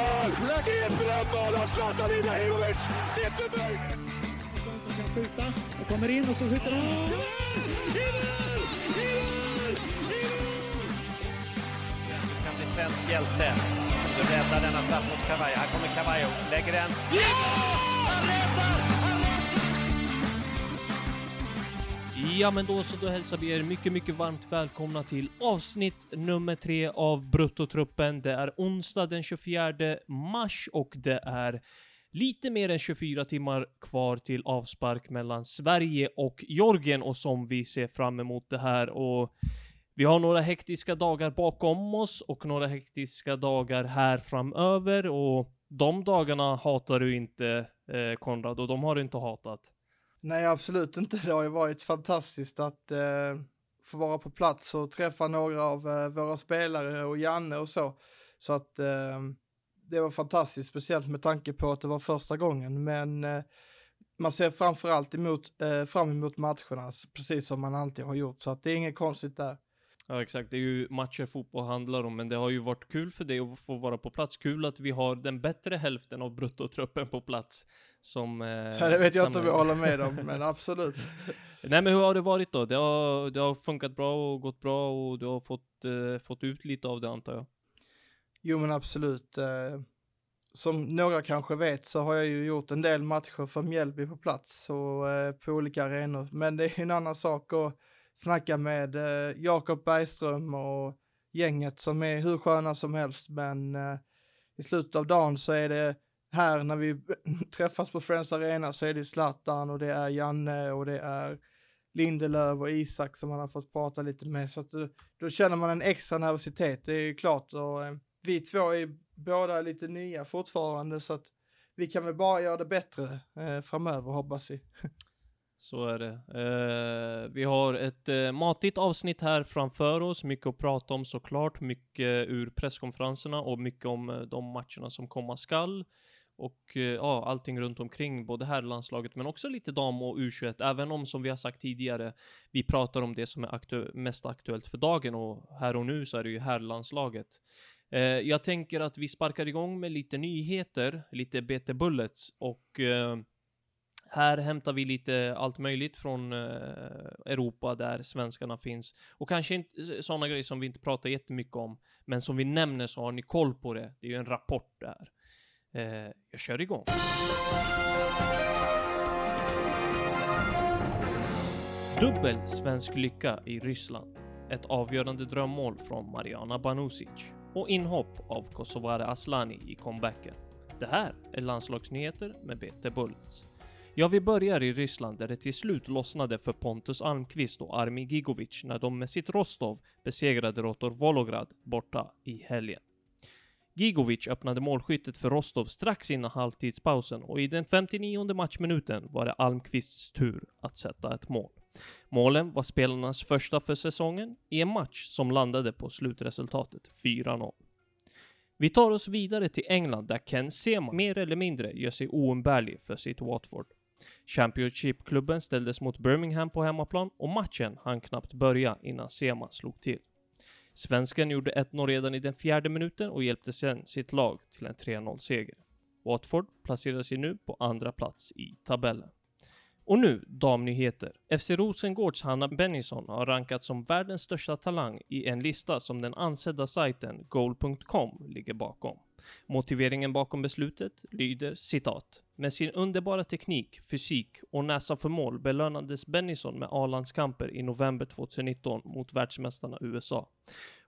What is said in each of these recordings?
mål! Ett drömmål av Zlatan Ibrahimovic! Det är för mig! som kan skjuta och kommer in och så skjuter han. I mål! I mål! I mål! I mål! Du kan bli svensk hjälte. Du räddar denna straff mot Cavallo. Här kommer Cavallo, lägger den. Ja! Ja, men då så, då hälsar vi er mycket, mycket varmt välkomna till avsnitt nummer tre av Bruttotruppen. Det är onsdag den 24 mars och det är lite mer än 24 timmar kvar till avspark mellan Sverige och Georgien och som vi ser fram emot det här och vi har några hektiska dagar bakom oss och några hektiska dagar här framöver och de dagarna hatar du inte eh, Konrad och de har du inte hatat. Nej, absolut inte. Det har ju varit fantastiskt att eh, få vara på plats och träffa några av eh, våra spelare och Janne och så. Så att eh, det var fantastiskt, speciellt med tanke på att det var första gången. Men eh, man ser framförallt emot, eh, fram emot matcherna, precis som man alltid har gjort. Så att det är inget konstigt där. Ja exakt, det är ju matcher fotboll handlar om, men det har ju varit kul för dig att få vara på plats. Kul att vi har den bättre hälften av bruttotruppen på plats. Som... Eh, Ja, det vet jag inte om jag håller med om, men absolut. Nej men hur har det varit då? Det har, det har funkat bra och gått bra och du har fått, eh, fått ut lite av det antar jag? Jo men absolut. Eh, som några kanske vet så har jag ju gjort en del matcher för Mjällby på plats och eh, på olika arenor. Men det är en annan sak att snacka med eh, Jakob Bergström och gänget som är hur sköna som helst. Men eh, i slutet av dagen så är det här när vi träffas på Friends Arena så är det Zlatan och det är Janne och det är Lindelöf och Isak som man har fått prata lite med. Så att då, då känner man en extra nervositet, det är ju klart. Och, eh, vi två är båda lite nya fortfarande så att vi kan väl bara göra det bättre eh, framöver hoppas vi. Så är det. Eh, vi har ett eh, matigt avsnitt här framför oss, mycket att prata om såklart, mycket ur presskonferenserna och mycket om eh, de matcherna som komma skall. Och eh, ja, allting runt omkring, både här landslaget men också lite dam och U21, även om som vi har sagt tidigare, vi pratar om det som är aktu mest aktuellt för dagen och här och nu så är det ju herrlandslaget. Eh, jag tänker att vi sparkar igång med lite nyheter, lite BT Bullets och eh, här hämtar vi lite allt möjligt från eh, Europa där svenskarna finns. Och kanske inte eh, sådana grejer som vi inte pratar jättemycket om, men som vi nämner så har ni koll på det. Det är ju en rapport där. Eh, jag kör igång. Dubbel svensk lycka i Ryssland. Ett avgörande drömmål från Mariana Banusic. Och inhopp av Kosovare Aslani i comebacken. Det här är landslagsnyheter med BT Bullets. Ja, vi börjar i Ryssland där det till slut lossnade för Pontus Almqvist och Armi Gigovic när de med sitt Rostov besegrade Rotor Volograd borta i helgen. Gigovic öppnade målskyttet för Rostov strax innan halvtidspausen och i den 59 matchminuten var det Almqvists tur att sätta ett mål. Målen var spelarnas första för säsongen i en match som landade på slutresultatet 4-0. Vi tar oss vidare till England där Ken Sema mer eller mindre gör sig oumbärlig för sitt Watford. Championship-klubben ställdes mot Birmingham på hemmaplan och matchen hann knappt börja innan Sema slog till. Svensken gjorde 1-0 redan i den fjärde minuten och hjälpte sen sitt lag till en 3-0-seger. Watford placerar sig nu på andra plats i tabellen. Och nu damnyheter. FC Rosengårds Hanna Bennison har rankats som världens största talang i en lista som den ansedda sajten goal.com ligger bakom. Motiveringen bakom beslutet lyder citat. Med sin underbara teknik, fysik och näsa för mål belönades Bennison med A-landskamper i november 2019 mot världsmästarna USA.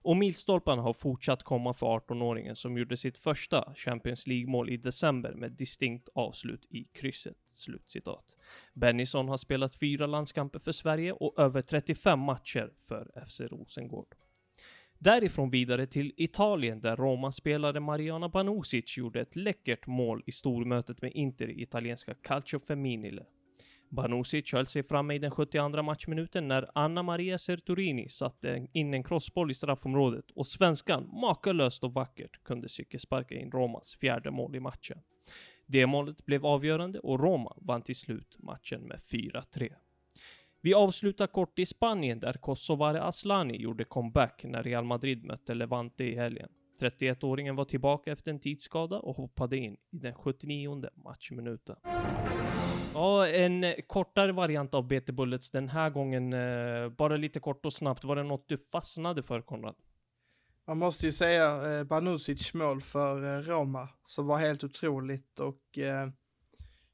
Och milstolparna har fortsatt komma för 18-åringen som gjorde sitt första Champions League-mål i december med distinkt avslut i krysset. Slutcitat. Bennison har spelat fyra landskamper för Sverige och över 35 matcher för FC Rosengård. Därifrån vidare till Italien där Roma-spelare Mariana Banusic gjorde ett läckert mål i stormötet med Inter i italienska Calcio Femminile. Banusic höll sig framme i den 72 matchminuten när Anna Maria Serturini satte in en crossboll i straffområdet och svenskan makalöst och vackert kunde cykelsparka in Romas fjärde mål i matchen. Det målet blev avgörande och Roma vann till slut matchen med 4-3. Vi avslutar kort i Spanien där Kosovare Aslani gjorde comeback när Real Madrid mötte Levante i helgen. 31-åringen var tillbaka efter en tidsskada och hoppade in i den 79 matchminuten. Ja, en kortare variant av BT Bullets den här gången. Eh, bara lite kort och snabbt. Var det något du fastnade för, Konrad? Man måste ju säga eh, Banusic mål för eh, Roma som var helt otroligt och eh,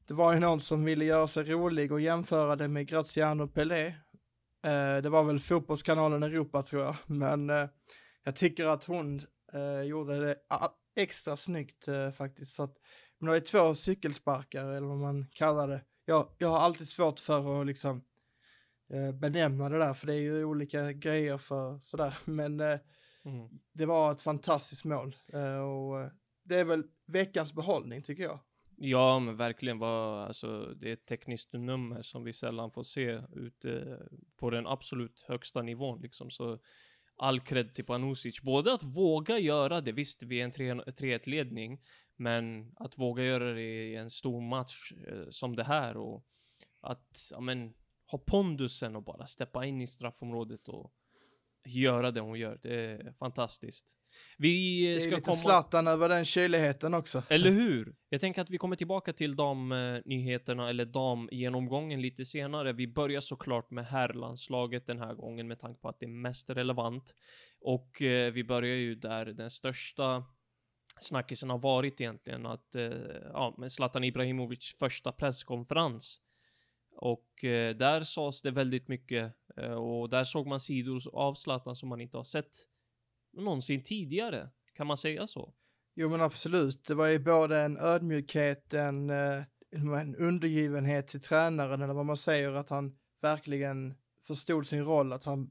det var ju någon som ville göra sig rolig och jämföra det med Graziano Pelé. Eh, det var väl fotbollskanalen Europa tror jag, men eh, jag tycker att hon eh, gjorde det extra snyggt faktiskt. Så att, men det ju två cykelsparkar eller vad man kallar det. Jag, jag har alltid svårt för att liksom benämna det där, för det är ju olika grejer för sådär, men mm. det var ett fantastiskt mål och det är väl veckans behållning tycker jag. Ja, men verkligen var, alltså, det är ett tekniskt nummer som vi sällan får se ute på den absolut högsta nivån liksom. Så all cred till Panusic. Både att våga göra det, visst vi är en 3-1 ledning, men att våga göra det i en stor match eh, som det här och att, ja men, ha pondusen och bara steppa in i straffområdet och göra det hon gör. Det är fantastiskt. Vi det är ska lite komma... Zlatan över den kyligheten också. Eller hur? Jag tänker att vi kommer tillbaka till de uh, nyheterna eller damgenomgången lite senare. Vi börjar såklart med herrlandslaget den här gången med tanke på att det är mest relevant. Och uh, vi börjar ju där den största snackisen har varit egentligen att, uh, ja, med Zlatan Ibrahimovic första presskonferens. Och eh, där sades det väldigt mycket eh, Eh, och där såg man sidor av Zlatan som man inte har sett någonsin tidigare. Kan man säga så? Jo men absolut, det var ju både en ödmjukhet, en, eh, en undergivenhet till tränaren eller vad man säger, att han verkligen förstod sin roll, att han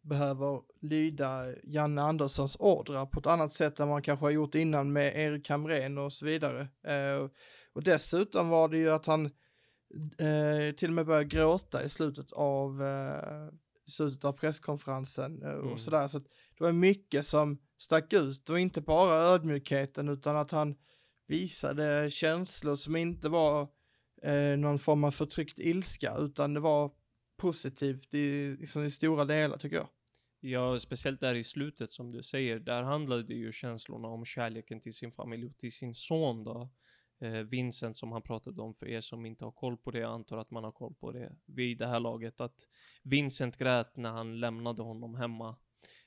behöver lyda Janne Anderssons ordrar på ett annat sätt än man kanske har gjort innan med Erik Hamrén och så vidare. Eh, och dessutom var det ju att han eh, till och med började gråta i slutet av, eh, slutet av presskonferensen eh, och mm. sådär. Så det var mycket som stack ut och inte bara ödmjukheten utan att han visade känslor som inte var eh, någon form av förtryckt ilska utan det var positivt i, liksom i stora delar tycker jag. Ja, speciellt där i slutet som du säger, där handlade det ju känslorna om kärleken till sin familj och till sin son då Eh, Vincent som han pratade om för er som inte har koll på det, jag antar att man har koll på det vid det här laget, att Vincent grät när han lämnade honom hemma.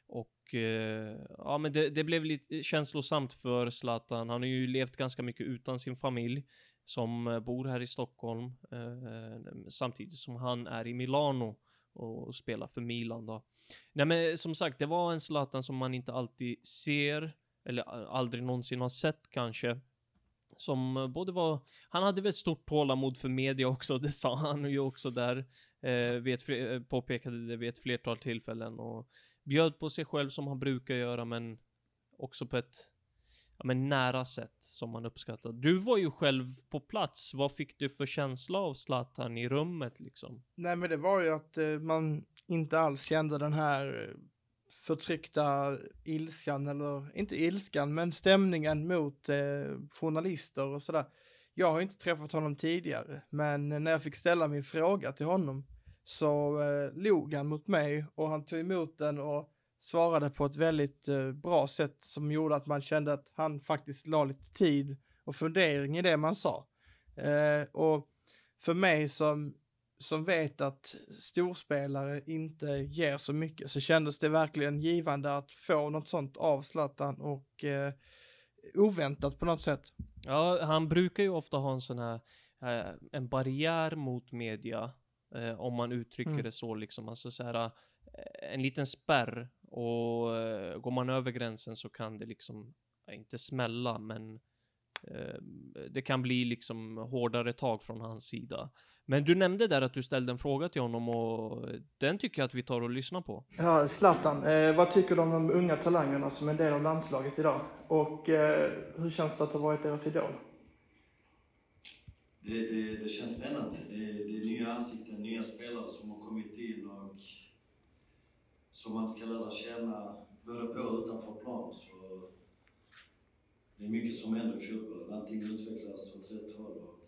Och eh, ja, men det, det, blev lite eh, känslosamt för Zlatan. Han har ju levt ganska mycket utan sin familj som eh, bor här i Stockholm eh, samtidigt som han är i Milano och, och spelar för Milan då. Nej, men som sagt, det var en Zlatan som man inte alltid ser eller aldrig någonsin har sett kanske som både var, han hade väl stort tålamod för media också, det sa han ju också där, eh, vet, eh, påpekade det vid ett flertal tillfällen och bjöd på sig själv som han brukar göra, men också på ett ja, men nära sätt som man uppskattar. Du var ju själv på plats. Vad fick du för känsla av Zlatan i rummet liksom? Nej, men det var ju att eh, man inte alls kände den här förtryckta ilskan, eller inte ilskan, men stämningen mot eh, journalister och sådär. Jag har inte träffat honom tidigare, men när jag fick ställa min fråga till honom så eh, log han mot mig och han tog emot den och svarade på ett väldigt eh, bra sätt som gjorde att man kände att han faktiskt la lite tid och fundering i det man sa. Eh, och för mig som som vet att storspelare inte ger så mycket så kändes det verkligen givande att få något sånt av Zlatan och eh, oväntat på något sätt. Ja, han brukar ju ofta ha en sån här, eh, en barriär mot media, eh, om man uttrycker mm. det så liksom, alltså så här, eh, en liten spärr och eh, går man över gränsen så kan det liksom, inte smälla, men eh, det kan bli liksom hårdare tag från hans sida. Men du nämnde där att du ställde en fråga till honom och den tycker jag att vi tar och lyssnar på. Ja, Zlatan, eh, vad tycker du om de unga talangerna som är en del av landslaget idag? Och eh, hur känns det att ha varit deras idol? Det, det, det känns spännande. Det, det är nya ansikten, nya spelare som har kommit in och som man ska lära känna både på och utanför plan. Så det är mycket som händer i fotbollen. Allting utvecklas åt rätt håll.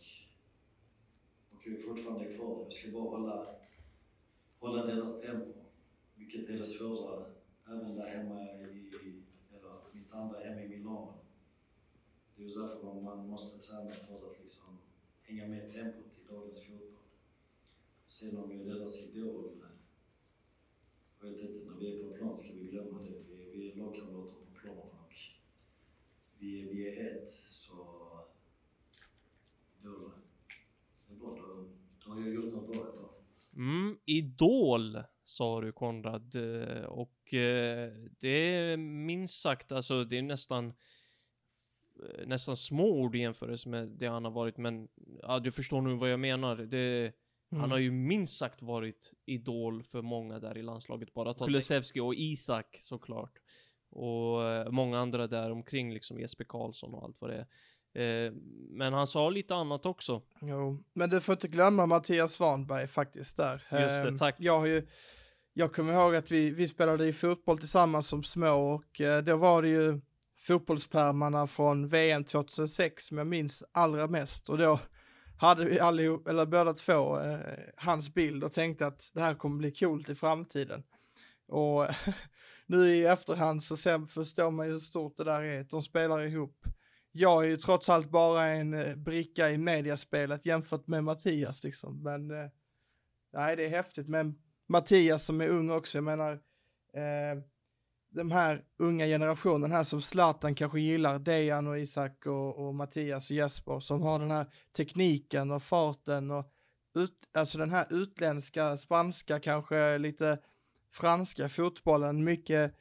Och jag är fortfarande kvar. Jag ska bara hålla, hålla deras tempo, vilket är det svåra även där hemma i, eller mitt andra hem i Milano. Det är just därför man måste träna för att liksom hänga med tempot i dagens fotboll. Sen om jag är deras idol, jag vet inte, när vi är på plan ska vi glömma det. Vi, vi är lagkamrater på plan och vi, vi är ett. Så då, bra. Då, då har jag gjort något bra idag. Mm, Idol sa du Konrad eh, och eh, det är minst sagt, alltså det är nästan eh, nästan små ord i jämförelse med det han har varit, men ja, du förstår nu vad jag menar. Det, Mm. Han har ju minst sagt varit idol för många där i landslaget. Bara ta Kulusevski och Isak såklart. Och många andra där omkring, liksom Jesper Karlsson och allt vad det är. Eh, men han sa lite annat också. Jo, men du får inte glömma Mattias Svanberg faktiskt där. Just det, Ehm, tack. Jag har ju, jag kommer ihåg att vi, vi spelade i fotboll tillsammans som små och eh, då var det ju fotbollspärmarna från VM 2006 som jag minns allra mest och då hade vi allihop, eller båda två, eh, hans bild och tänkte att det här kommer bli coolt i framtiden. Och nu i efterhand så sen förstår man ju hur stort det där är, de spelar ihop. Jag är ju trots allt bara en eh, bricka i mediaspelet jämfört med Mattias liksom, men eh, nej det är häftigt, men Mattias som är ung också, jag menar eh, den här unga generationen här som Zlatan kanske gillar, Dejan och Isak och, och Mattias och Jesper som har den här tekniken och farten och ut, alltså den här utländska, spanska, kanske lite franska fotbollen, mycket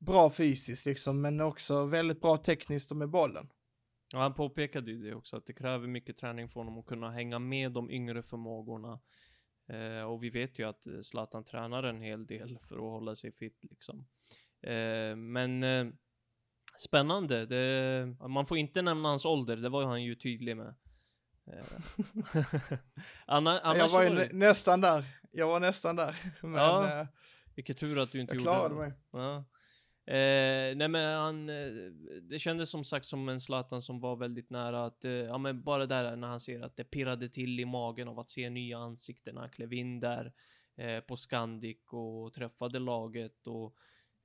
bra fysiskt liksom, men också väldigt bra tekniskt och med bollen. Ja, han påpekade ju det också, att det kräver mycket träning för honom att kunna hänga med de yngre förmågorna. Eh, och vi vet ju att eh, Zlatan tränar en hel del för att hålla sig fit liksom. Eh, men eh, spännande. Det, man får inte nämna hans ålder, det var han ju tydlig med. Eh, Anna, annars jag var ju det- nästan där, jag var nästan där, men Ja, eh, Vilken tur att du inte jag gjorde klarade det. mig. Ja. Eh, nej men han, eh, det kändes som sagt som en Zlatan som var väldigt nära att, eh, ja men bara där när han ser att det pirrade till i magen av att se nya ansikten. när Han klev in där eh, på Scandic och träffade laget och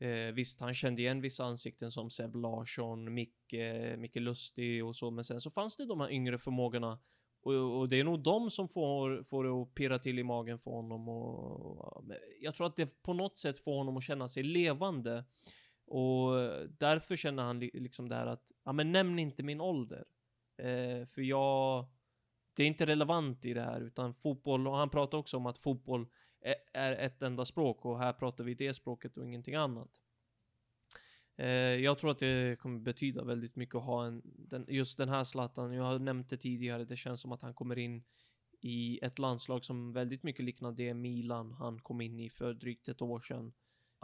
eh, visst, han kände igen vissa ansikten som Seb Larsson, Micke, Micke Lustig och så, men sen så fanns det de här yngre förmågorna och, och det är nog de som får, får det att pirra till i magen för honom och jag tror att det på något sätt får honom att känna sig levande. Och eh, därför känner han liksom det här att, ja men nämn inte min ålder. Eh, för jag, det är inte relevant i det här, utan fotboll, och han pratar också om att fotboll är, är ett enda språk och här pratar vi det språket och ingenting annat. Eh, jag tror att det kommer betyda väldigt mycket att ha en, den, just den här Zlatan, jag har nämnt det tidigare, det känns som att han kommer in i ett landslag som väldigt mycket liknar det Milan han kom in i för drygt ett år sedan.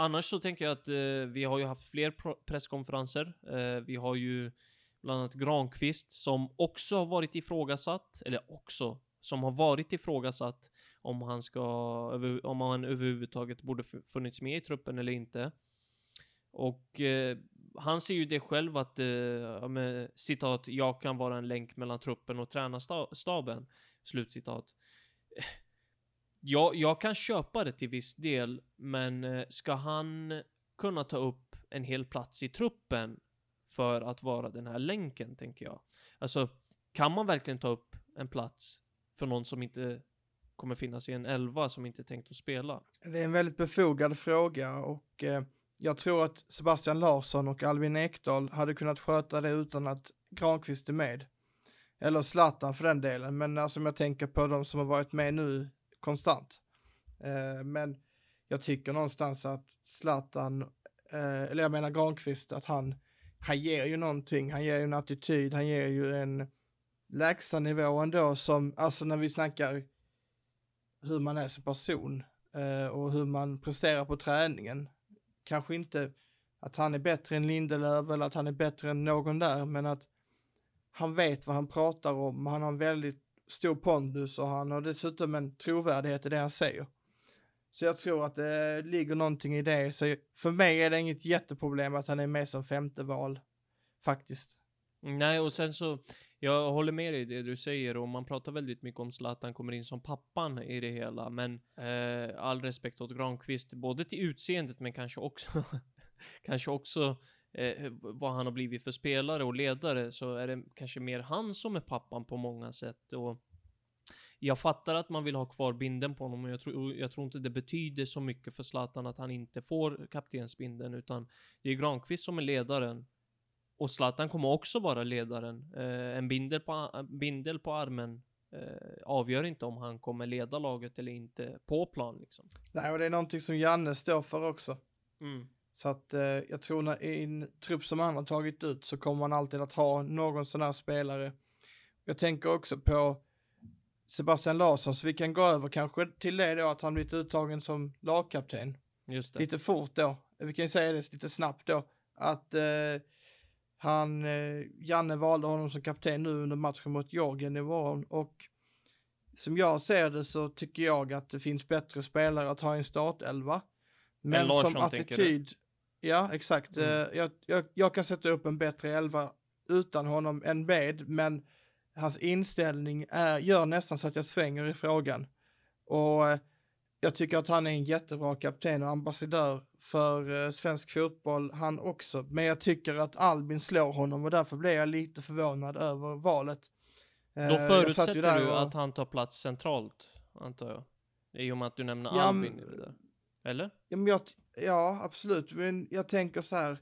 Annars så tänker jag att eh, vi har ju haft fler presskonferenser. Eh, vi har ju bland annat Granqvist som också har varit ifrågasatt, eller också, som har varit ifrågasatt om han ska, om han överhuvudtaget borde funnits med i truppen eller inte. Och eh, han ser ju det själv att, eh, med, citat, jag kan vara en länk mellan truppen och tränarstaben, slutcitat. Jag, jag kan köpa det till viss del, men eh, ska han kunna ta upp en hel plats i truppen för att vara den här länken, tänker jag. Alltså, kan man verkligen ta upp en plats för någon som inte kommer finnas i en elva som inte är tänkt att spela? Det är en väldigt befogad fråga och eh, jag tror att Sebastian Larsson och Albin Ekdal hade kunnat sköta det utan att Granqvist är med. Eller Zlatan för den delen, men alltså om jag tänker på de som har varit med nu konstant. Eh, men jag tycker någonstans att Zlatan, eh, eller jag menar Granqvist, att han, han ger ju någonting, han ger ju en attityd, han ger ju en lägsta nivå ändå som, alltså när vi snackar hur man är som person eh, och hur man presterar på träningen. Kanske inte att han är bättre än Lindelöf eller att han är bättre än någon där, men att han vet vad han pratar om, han har en väldigt stor pondus och han har dessutom en trovärdighet i det han säger. Så jag tror att det ligger någonting i det. Så för mig är det inget jätteproblem att han är med som femte val, faktiskt. Nej, och sen så, jag håller med dig i det du säger och man pratar väldigt mycket om Zlatan kommer in som pappan i det hela, men eh, all respekt åt Granqvist, både till utseendet men kanske också, kanske också eh, vad han har blivit för spelare och ledare så är det kanske mer han som är pappan på många sätt. Och jag fattar att man vill ha kvar binden på honom, men jag tror, jag tror inte det betyder så mycket för Zlatan att han inte får kaptensbinden, utan det är Granqvist som är ledaren. Och Zlatan kommer också vara ledaren. Eh, en bindel på, bindel på armen eh, avgör inte om han kommer leda laget eller inte på plan liksom. Nej, och det är någonting som Janne står för också. Mm. Så att eh, jag tror när i en trupp som han har tagit ut så kommer man alltid att ha någon sån här spelare. Jag tänker också på Sebastian Larsson, så vi kan gå över kanske till det då att han blivit uttagen som lagkapten. Just det. Lite fort då, vi kan ju säga det lite snabbt då, att eh, han, eh, Janne valde honom som kapten nu under matchen mot Georgien imorgon och som jag ser det så tycker jag att det finns bättre spelare att ha i en startelva. Men Larsson, som attityd, ja exakt, Mm. jag, jag, jag kan sätta upp en bättre elva utan honom än med, men hans inställning är, gör nästan så att jag svänger i frågan. Och eh, jag tycker att han är en jättebra kapten och ambassadör för eh, svensk fotboll, han också. Men jag tycker att Albin slår honom och därför blev jag lite förvånad över valet. Då förutsätter du och- att han tar plats centralt, antar jag. I och med att du nämner Ja, Albin. Eller? Ja, men jag, ja, absolut. Men jag tänker så här.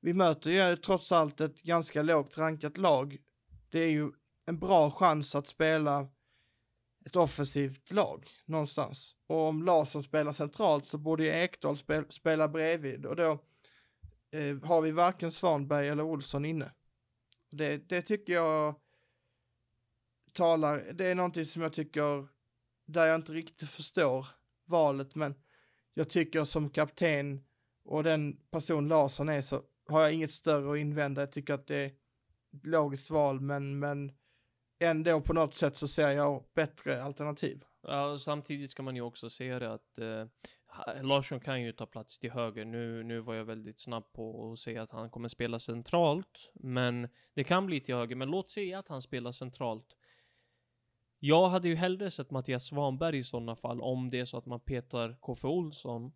Vi möter ju trots allt ett ganska lågt rankat lag. Det är ju en bra chans att spela ett offensivt lag någonstans. Och om Larsson spelar centralt så borde ju Ekdal spela bredvid och då eh, har vi varken Svanberg eller Olsson inne. Det, det tycker jag talar, det är någonting som jag tycker, där jag inte riktigt förstår valet, men jag tycker som kapten och den person Larsson är så har jag inget större att invända. Jag tycker att det är ett logiskt val, men, men ändå på något sätt så ser jag bättre alternativ. Ja, samtidigt ska man ju också se det att eh, Larsson kan ju ta plats till höger. Nu, nu var jag väldigt snabb på att säga att han kommer spela centralt, men det kan bli till höger. Men låt säga att han spelar centralt. Jag hade ju hellre sett Mattias Svanberg i sådana fall, om det är så att man petar KF Olsson.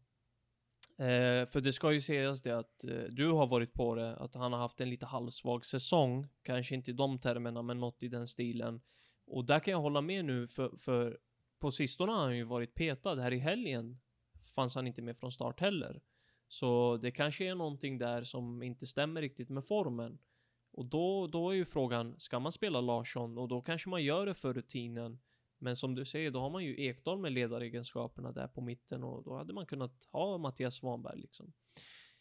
Eh, för det ska ju sägas det att eh, du har varit på det, att han har haft en lite halvsvag säsong. Kanske inte i de termerna, men något i den stilen. Och där kan jag hålla med nu, för, för på sistone har han ju varit petad. Här i helgen fanns han inte med från start heller. Så det kanske är någonting där som inte stämmer riktigt med formen. Och då, då är ju frågan, ska man spela Larsson? Och då kanske man gör det för rutinen. Men som du säger, då har man ju Ekdal med ledaregenskaperna där på mitten och då hade man kunnat ha Mattias Svanberg liksom.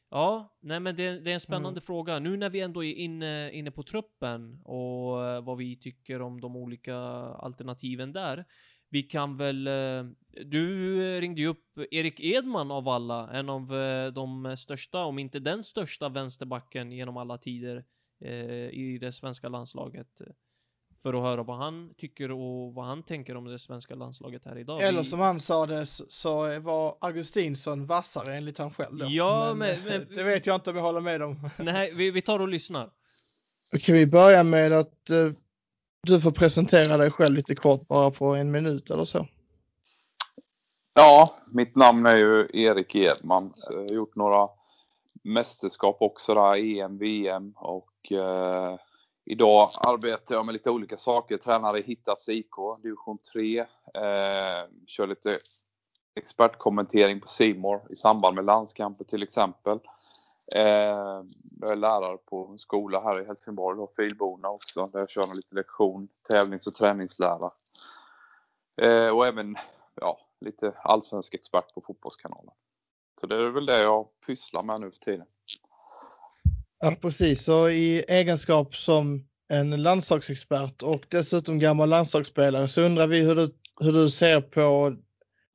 Ja, nej men det, det är en spännande fråga. Nu när vi ändå är inne, inne på truppen och eh, vad vi tycker om de olika alternativen där. Vi kan väl, eh, du ringde ju upp Erik Edman av alla, en av eh, de största, om inte den största vänsterbacken genom alla tider i det svenska landslaget. För att höra vad han tycker och vad han tänker om det svenska landslaget här idag. Eller som han sa det så, var Augustinsson vassare enligt han själv då. Ja, men- eh, men- det vet jag inte om jag håller med om. Nej, vi, vi tar och lyssnar. Kan vi börja med att eh, du får presentera dig själv lite kort bara på en minut eller så? Ja, mitt namn är ju Erik Edman. Jag har gjort några mästerskap också där, EM, VM och eh, idag arbetar jag med lite olika saker. Tränar i Hittarps IK, division 3. Eh, kör lite expertkommentering på Simor i samband med landskamper till exempel. Eh, jag är lärare på en skola här i Helsingborg, då, Filborna också, där jag kör lite lektion, tävlings och träningslära. Eh, och även ja, lite allsvensk expert på Fotbollskanalen. Så det är väl det jag pysslar med nu för tiden. Ja, precis. Så i egenskap som en landslagsexpert och dessutom gammal landslagsspelare så undrar vi hur du, hur du ser på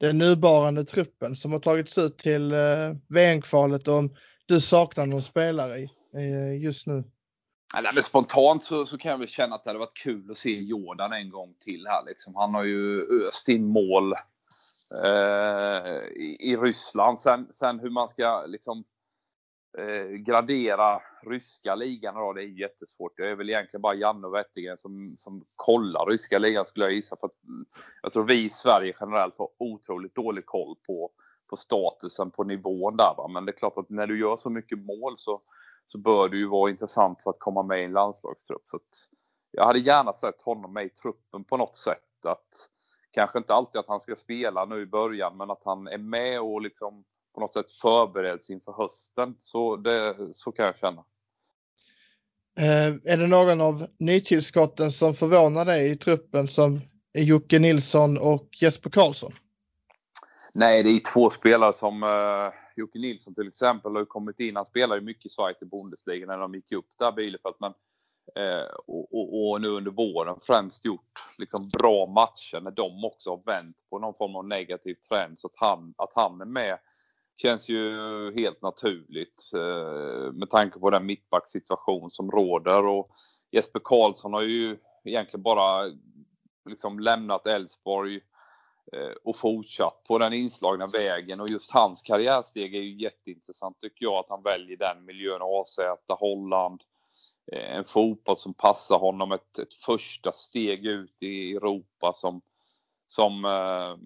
den nuvarande truppen som har tagits ut till eh, VM-kvalet och om du saknar någon spelare i, eh, just nu. Ja, nej, men spontant så, så kan jag väl känna att det hade varit kul att se Jordan en gång till här. Liksom. Han har ju öst in mål eh, i, i Ryssland. Sen, sen hur man ska liksom eh, gradera ryska ligan då, det är jättesvårt. Det är väl egentligen bara Janne och Wettergren som, som kollar ryska ligan skulle jag gissa. För att, jag tror vi i Sverige generellt har otroligt dålig koll på, på statusen på nivån där. Va? Men det är klart att när du gör så mycket mål så, så bör det ju vara intressant för att komma med i en landslagstrupp. Så jag hade gärna sett honom med i truppen på något sätt. Att, kanske inte alltid att han ska spela nu i början, men att han är med och liksom på något sätt förbereds inför hösten. Så, det, så kan jag känna. Eh, är det någon av nytillskotten som förvånar dig i truppen som är Jocke Nilsson och Jesper Karlsson? Nej, det är två spelare som uh, Jocke Nilsson till exempel har kommit in. Han spelar ju mycket i Sverige till Bundesliga när de gick upp där Bielefeld. Men, uh, och, och, och, nu under våren främst gjort liksom bra matcher när de också har vänt på någon form av negativ trend. Så att han, att han är med känns ju helt naturligt eh, med tanke på den mittbacksituation som råder. Och Jesper Karlsson har ju egentligen bara liksom lämnat Elfsborg eh, och fortsatt på den inslagna vägen. Och just hans karriärsteg är ju jätteintressant tycker jag att han väljer den miljön. AZ, Holland, eh, en fotboll som passar honom, ett, ett första steg ut i Europa som, som eh,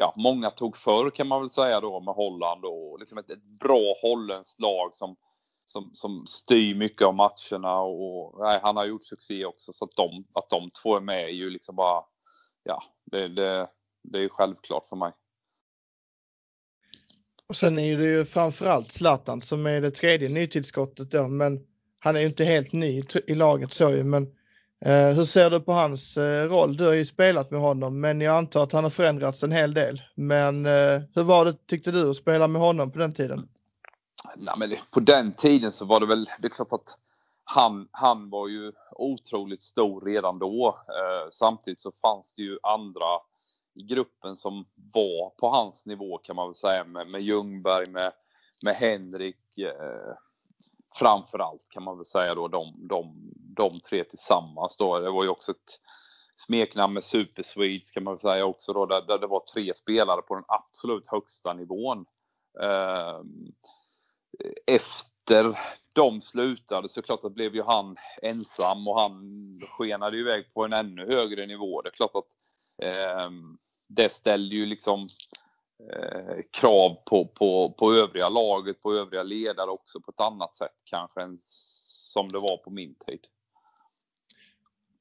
ja, många tog förr kan man väl säga då med Holland och liksom ett, ett bra holländskt lag som, som, som styr mycket av matcherna och nej, han har gjort succé också så att de, att de två är med är ju liksom bara, ja, det, det det är ju självklart för mig. Och sen är det ju framförallt Zlatan som är det tredje nytillskottet då, men han är ju inte helt ny i laget så ju, men Eh, hur ser du på hans eh, roll? Du har ju spelat med honom, men jag antar att han har förändrats en hel del. Men eh, hur var det tyckte du att spela med honom på den tiden? Nej, men på den tiden så var det väl, det är klart att han, han var ju otroligt stor redan då. Samtidigt så fanns det ju andra i gruppen som var på hans nivå kan man väl säga med, med Ljungberg, med, med Henrik. Framförallt kan man väl säga då de, de, de tre tillsammans då. Det var ju också ett smeknamn med Super Swedes kan man väl säga också då, där, där det var tre spelare på den absolut högsta nivån. Eh, efter de slutade så klart att blev ju han ensam och han skenade iväg på en ännu högre nivå. Det är klart att eh, det ställde ju liksom eh, krav på, på, på övriga laget, på övriga ledare också på ett annat sätt kanske än som det var på min tid.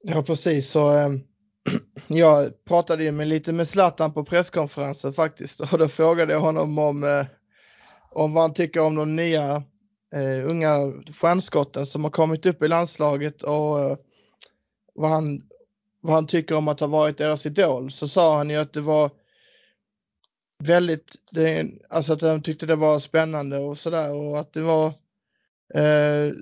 Ja precis så eh, jag pratade ju med lite med Zlatan på presskonferensen faktiskt och då frågade jag honom om, eh, om vad han tycker om de nya eh, unga stjärnskotten som har kommit upp i landslaget och eh, vad han vad han tycker om att ha varit deras idol så sa han ju att det var väldigt, det, alltså att han tyckte det var spännande och sådär och att det var eh,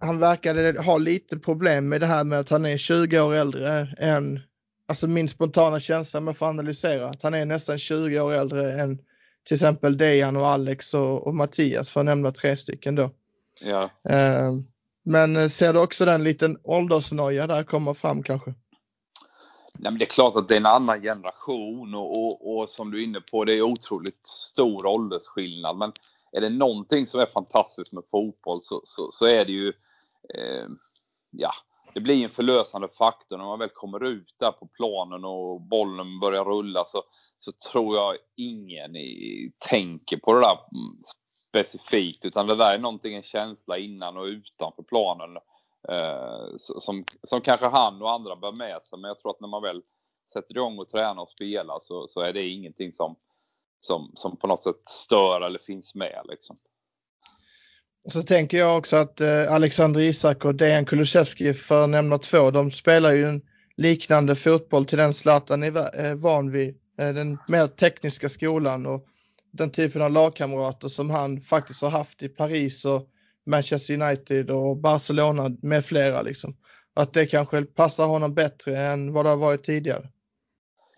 han verkade ha lite problem med det här med att han är 20 år äldre än, alltså min spontana känsla med att få analysera, att han är nästan 20 år äldre än till exempel Dejan och Alex och, och Mattias för att nämna tre stycken då. Ja. Eh, men ser du också den liten åldersnoja där komma fram kanske? Nej, men det är klart att det är en annan generation och, och, och, som du är inne på, det är otroligt stor åldersskillnad. Men är det någonting som är fantastiskt med fotboll så, så, så är det ju, eh, ja, det blir en förlösande faktor. När man väl kommer ut där på planen och bollen börjar rulla så, så tror jag ingen i, tänker på det där specifikt. Utan det där är någonting, en känsla innan och utanför planen. Eh, Eh, som, som kanske han och andra bär med sig. Men jag tror att när man väl sätter igång och tränar och spelar så, så är det ingenting som, som, som på något sätt stör eller finns med. Liksom. Så tänker jag också att eh, Alexander Isak och Dejan Kulusevski, för att nämna två, de spelar ju en liknande fotboll till den Zlatan är eh, van vid. Eh, den mer tekniska skolan och den typen av lagkamrater som han faktiskt har haft i Paris och Manchester United och Barcelona med flera liksom. Att det kanske passar honom bättre än vad det har varit tidigare.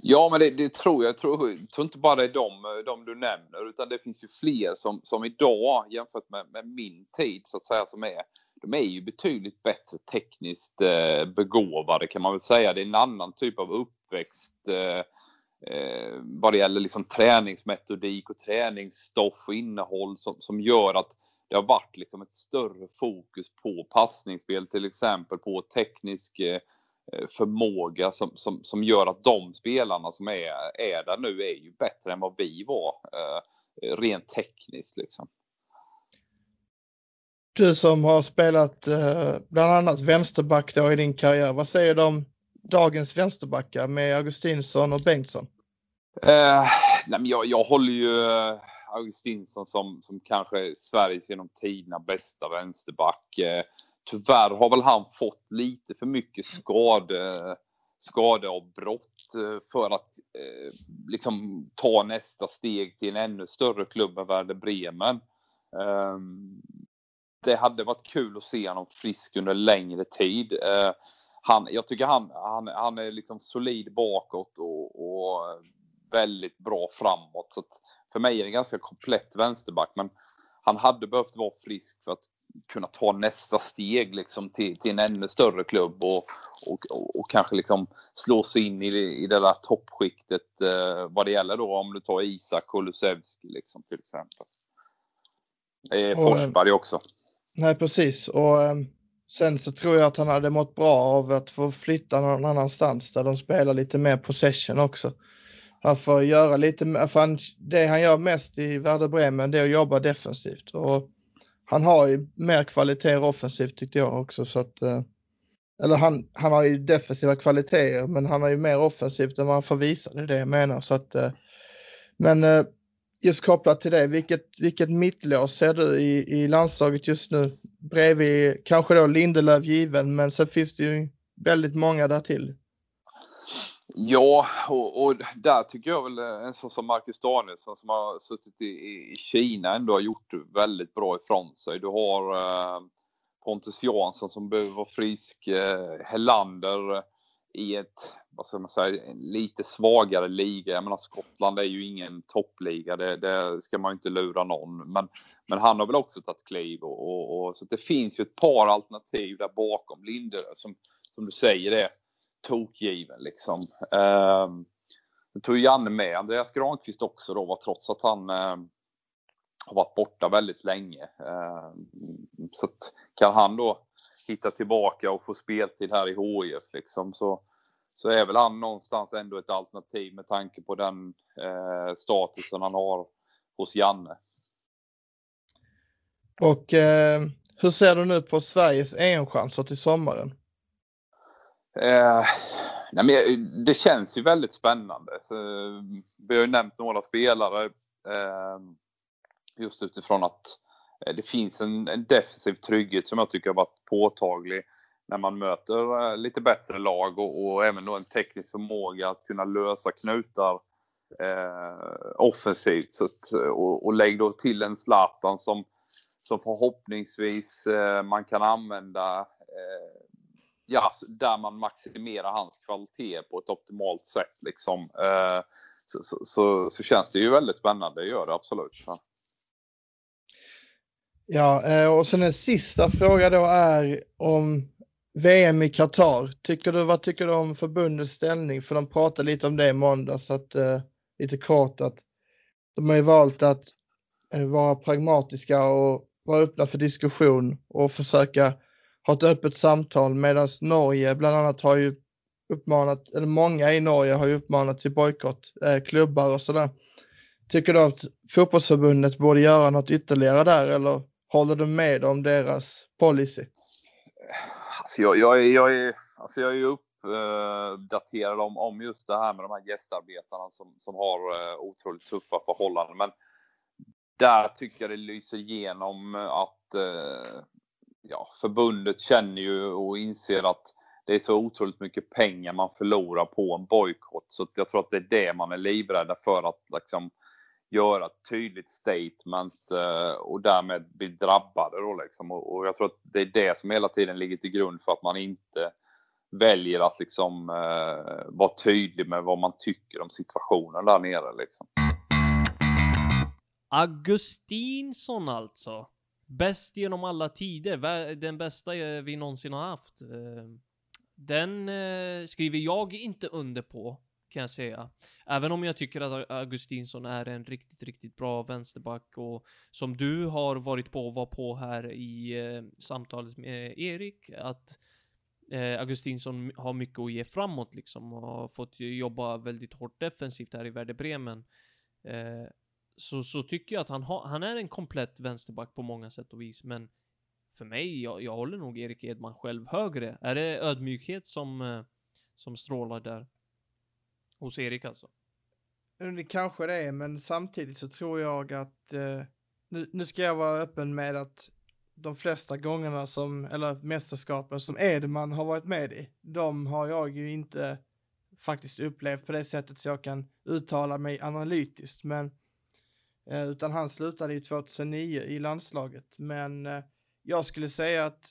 Ja, men det, det tror jag. Jag tror, jag tror, inte bara det är de, de du nämner, utan det finns ju fler som, som idag jämfört med, med, min tid så att säga som är, de är ju betydligt bättre tekniskt eh, begåvade kan man väl säga. Det är en annan typ av uppväxt eh, eh, vad det gäller liksom träningsmetodik och träningsstoff och innehåll som, som gör att det har varit liksom ett större fokus på passningsspel till exempel, på teknisk eh, förmåga som, som, som gör att de spelarna som är, är där nu är ju bättre än vad vi var eh, rent tekniskt. Liksom. Du som har spelat eh, bland annat vänsterback då i din karriär, vad säger du om dagens vänsterbackar med Augustinsson och Bengtsson? Eh, nej men jag, jag håller ju Augustinsson som, som kanske Sveriges genom tiderna bästa vänsterback. Eh, tyvärr har väl han fått lite för mycket skade, skadeavbrott eh, för att eh, liksom ta nästa steg till en ännu större klubb än Werder Bremen. Eh, det hade varit kul att se honom frisk under längre tid. Eh, han, jag tycker han, han, han är liksom solid bakåt och, och väldigt bra framåt. Så för mig är det en ganska komplett vänsterback, men han hade behövt vara frisk för att kunna ta nästa steg liksom till, till en ännu större klubb och, och, och, och kanske liksom slå sig in i i det där toppskiktet eh, vad det gäller då om du tar Isak Kulusevski liksom till exempel. Eh, Forsberg också. Nej precis och eh, sen så tror jag att han hade mått bra av att få flytta någon annanstans där de spelar lite mer possession också. Han får göra lite, för han, det han gör mest i Werder Bremen det är att jobba defensivt och han har ju mer kvaliteter offensivt tyckte jag också så att eh, eller han, han har ju defensiva kvaliteter men han har ju mer offensivt än vad han får visa, det är det jag menar så att eh, men eh, just kopplat till det, vilket, vilket mittlås ser du i, i landslaget just nu? Bredvid kanske då Lindelöf given men sen finns det ju väldigt många där till. Ja, och, och, där tycker jag väl eh, en sån som Marcus Danielsson som har suttit i, i Kina ändå har gjort väldigt bra ifrån sig. Du har eh, Pontus Jansson som behöver vara frisk, eh, Hellander eh, i ett, vad ska man säga, lite svagare liga. Jag menar Skottland är ju ingen toppliga, det, det ska man ju inte lura någon. Men, men han har väl också tagit kliv och, och, och, så det finns ju ett par alternativ där bakom Linde som, som du säger det tokgiven liksom. Eh, tog Janne med Andreas Granqvist också då, var trots att han eh, har varit borta väldigt länge. Eh, så att, kan han då hitta tillbaka och få speltid här i HIF liksom så, så är väl han någonstans ändå ett alternativ med tanke på den eh, statusen han har hos Janne. Och eh, hur ser du nu på Sveriges EM-chanser till sommaren? Eh, nej men eh, det känns ju väldigt spännande. Så, eh, vi har ju nämnt några spelare eh, just utifrån att eh, det finns en, en, defensiv trygghet som jag tycker har varit påtaglig när man möter eh, lite bättre lag och, och även då en teknisk förmåga att kunna lösa knutar eh, offensivt. Så att, eh, och, och lägg då till en Zlatan som, som förhoppningsvis eh, man kan använda eh, ja, alltså, där man maximerar hans kvalitet på ett optimalt sätt liksom. Eh, så, så, så, så, känns det ju väldigt spännande, det gör det absolut. Ja. Ja, och sen en sista fråga då är om VM i Qatar. Tycker du, vad tycker du om förbundets ställning? För de pratade lite om det i måndags, att, eh, lite kort att de har ju valt att eh, vara pragmatiska och vara öppna för diskussion och försöka ha ett öppet samtal medan Norge bland annat har ju uppmanat, eller många i Norge har ju uppmanat till bojkott, eh, klubbar och sådär. Tycker du att fotbollsförbundet borde göra något ytterligare där eller håller du med om deras policy? Alltså jag, jag, är, jag, är, alltså jag är uppdaterad eh, om, om just det här med de här gästarbetarna som, som har eh, otroligt tuffa förhållanden. Men där tycker jag det lyser igenom att eh, ja, förbundet känner ju och inser att det är så otroligt mycket pengar man förlorar på en bojkott. Så jag tror att det är det man är livrädda för att liksom göra ett tydligt statement eh, och därmed bli drabbade då liksom. Och jag tror att det är det som hela tiden ligger till grund för att man inte väljer att liksom eh, vara tydlig med vad man tycker om situationen där nere liksom. Augustinsson alltså. Bäst genom alla tider, den bästa eh, vi någonsin har haft. Eh, den eh, skriver jag inte under på, kan jag säga. Även om jag tycker att Augustinsson är en riktigt, riktigt bra vänsterback och som du har varit på och var på här i samtalet med Erik, att Augustinsson har mycket att ge framåt liksom och har fått jobba väldigt hårt defensivt här i Werder Bremen så, så tycker jag att han, ha, han är en komplett vänsterback på många sätt och vis, men för mig, jag, jag håller nog Erik Edman själv högre. Är det ödmjukhet som, eh, som strålar där? Hos Erik alltså? Mm, det kanske det är, men samtidigt så tror jag att eh, nu, nu ska jag vara öppen med att de flesta gångerna som, eller mästerskapen som Edman har varit med i, de har jag ju inte faktiskt upplevt på det sättet så jag kan uttala mig analytiskt, men utan han slutade ju 2009 i landslaget, men eh, jag skulle säga att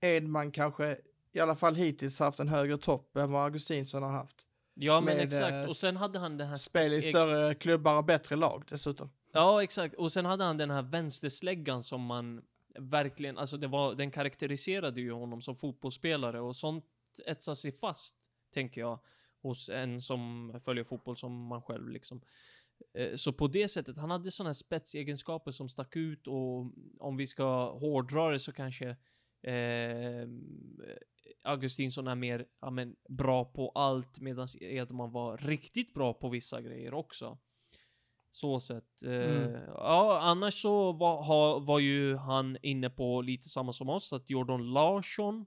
Edman kanske i alla fall hittills haft en högre topp än vad Augustinsson har haft. Ja, men Med, exakt. eh, Och sen hade han den här... Spel i större klubbar och bättre lag dessutom. Ja, exakt. Och sen hade han den här vänstersläggan som man verkligen, alltså det var, den karaktäriserade ju honom som fotbollsspelare och sånt etsar sig fast, tänker jag, hos en som följer fotboll som man själv liksom. Eh, Så på det sättet, han hade sådana spetsegenskaper som stack ut och om vi ska hårdra det så kanske eh, Augustinsson är mer ja, men, bra på allt medan Edman var riktigt bra på vissa grejer också. Så sett. Eh, Mm. Ja, annars så var, ha, var ju han inne på lite samma som oss, att Jordan Larsson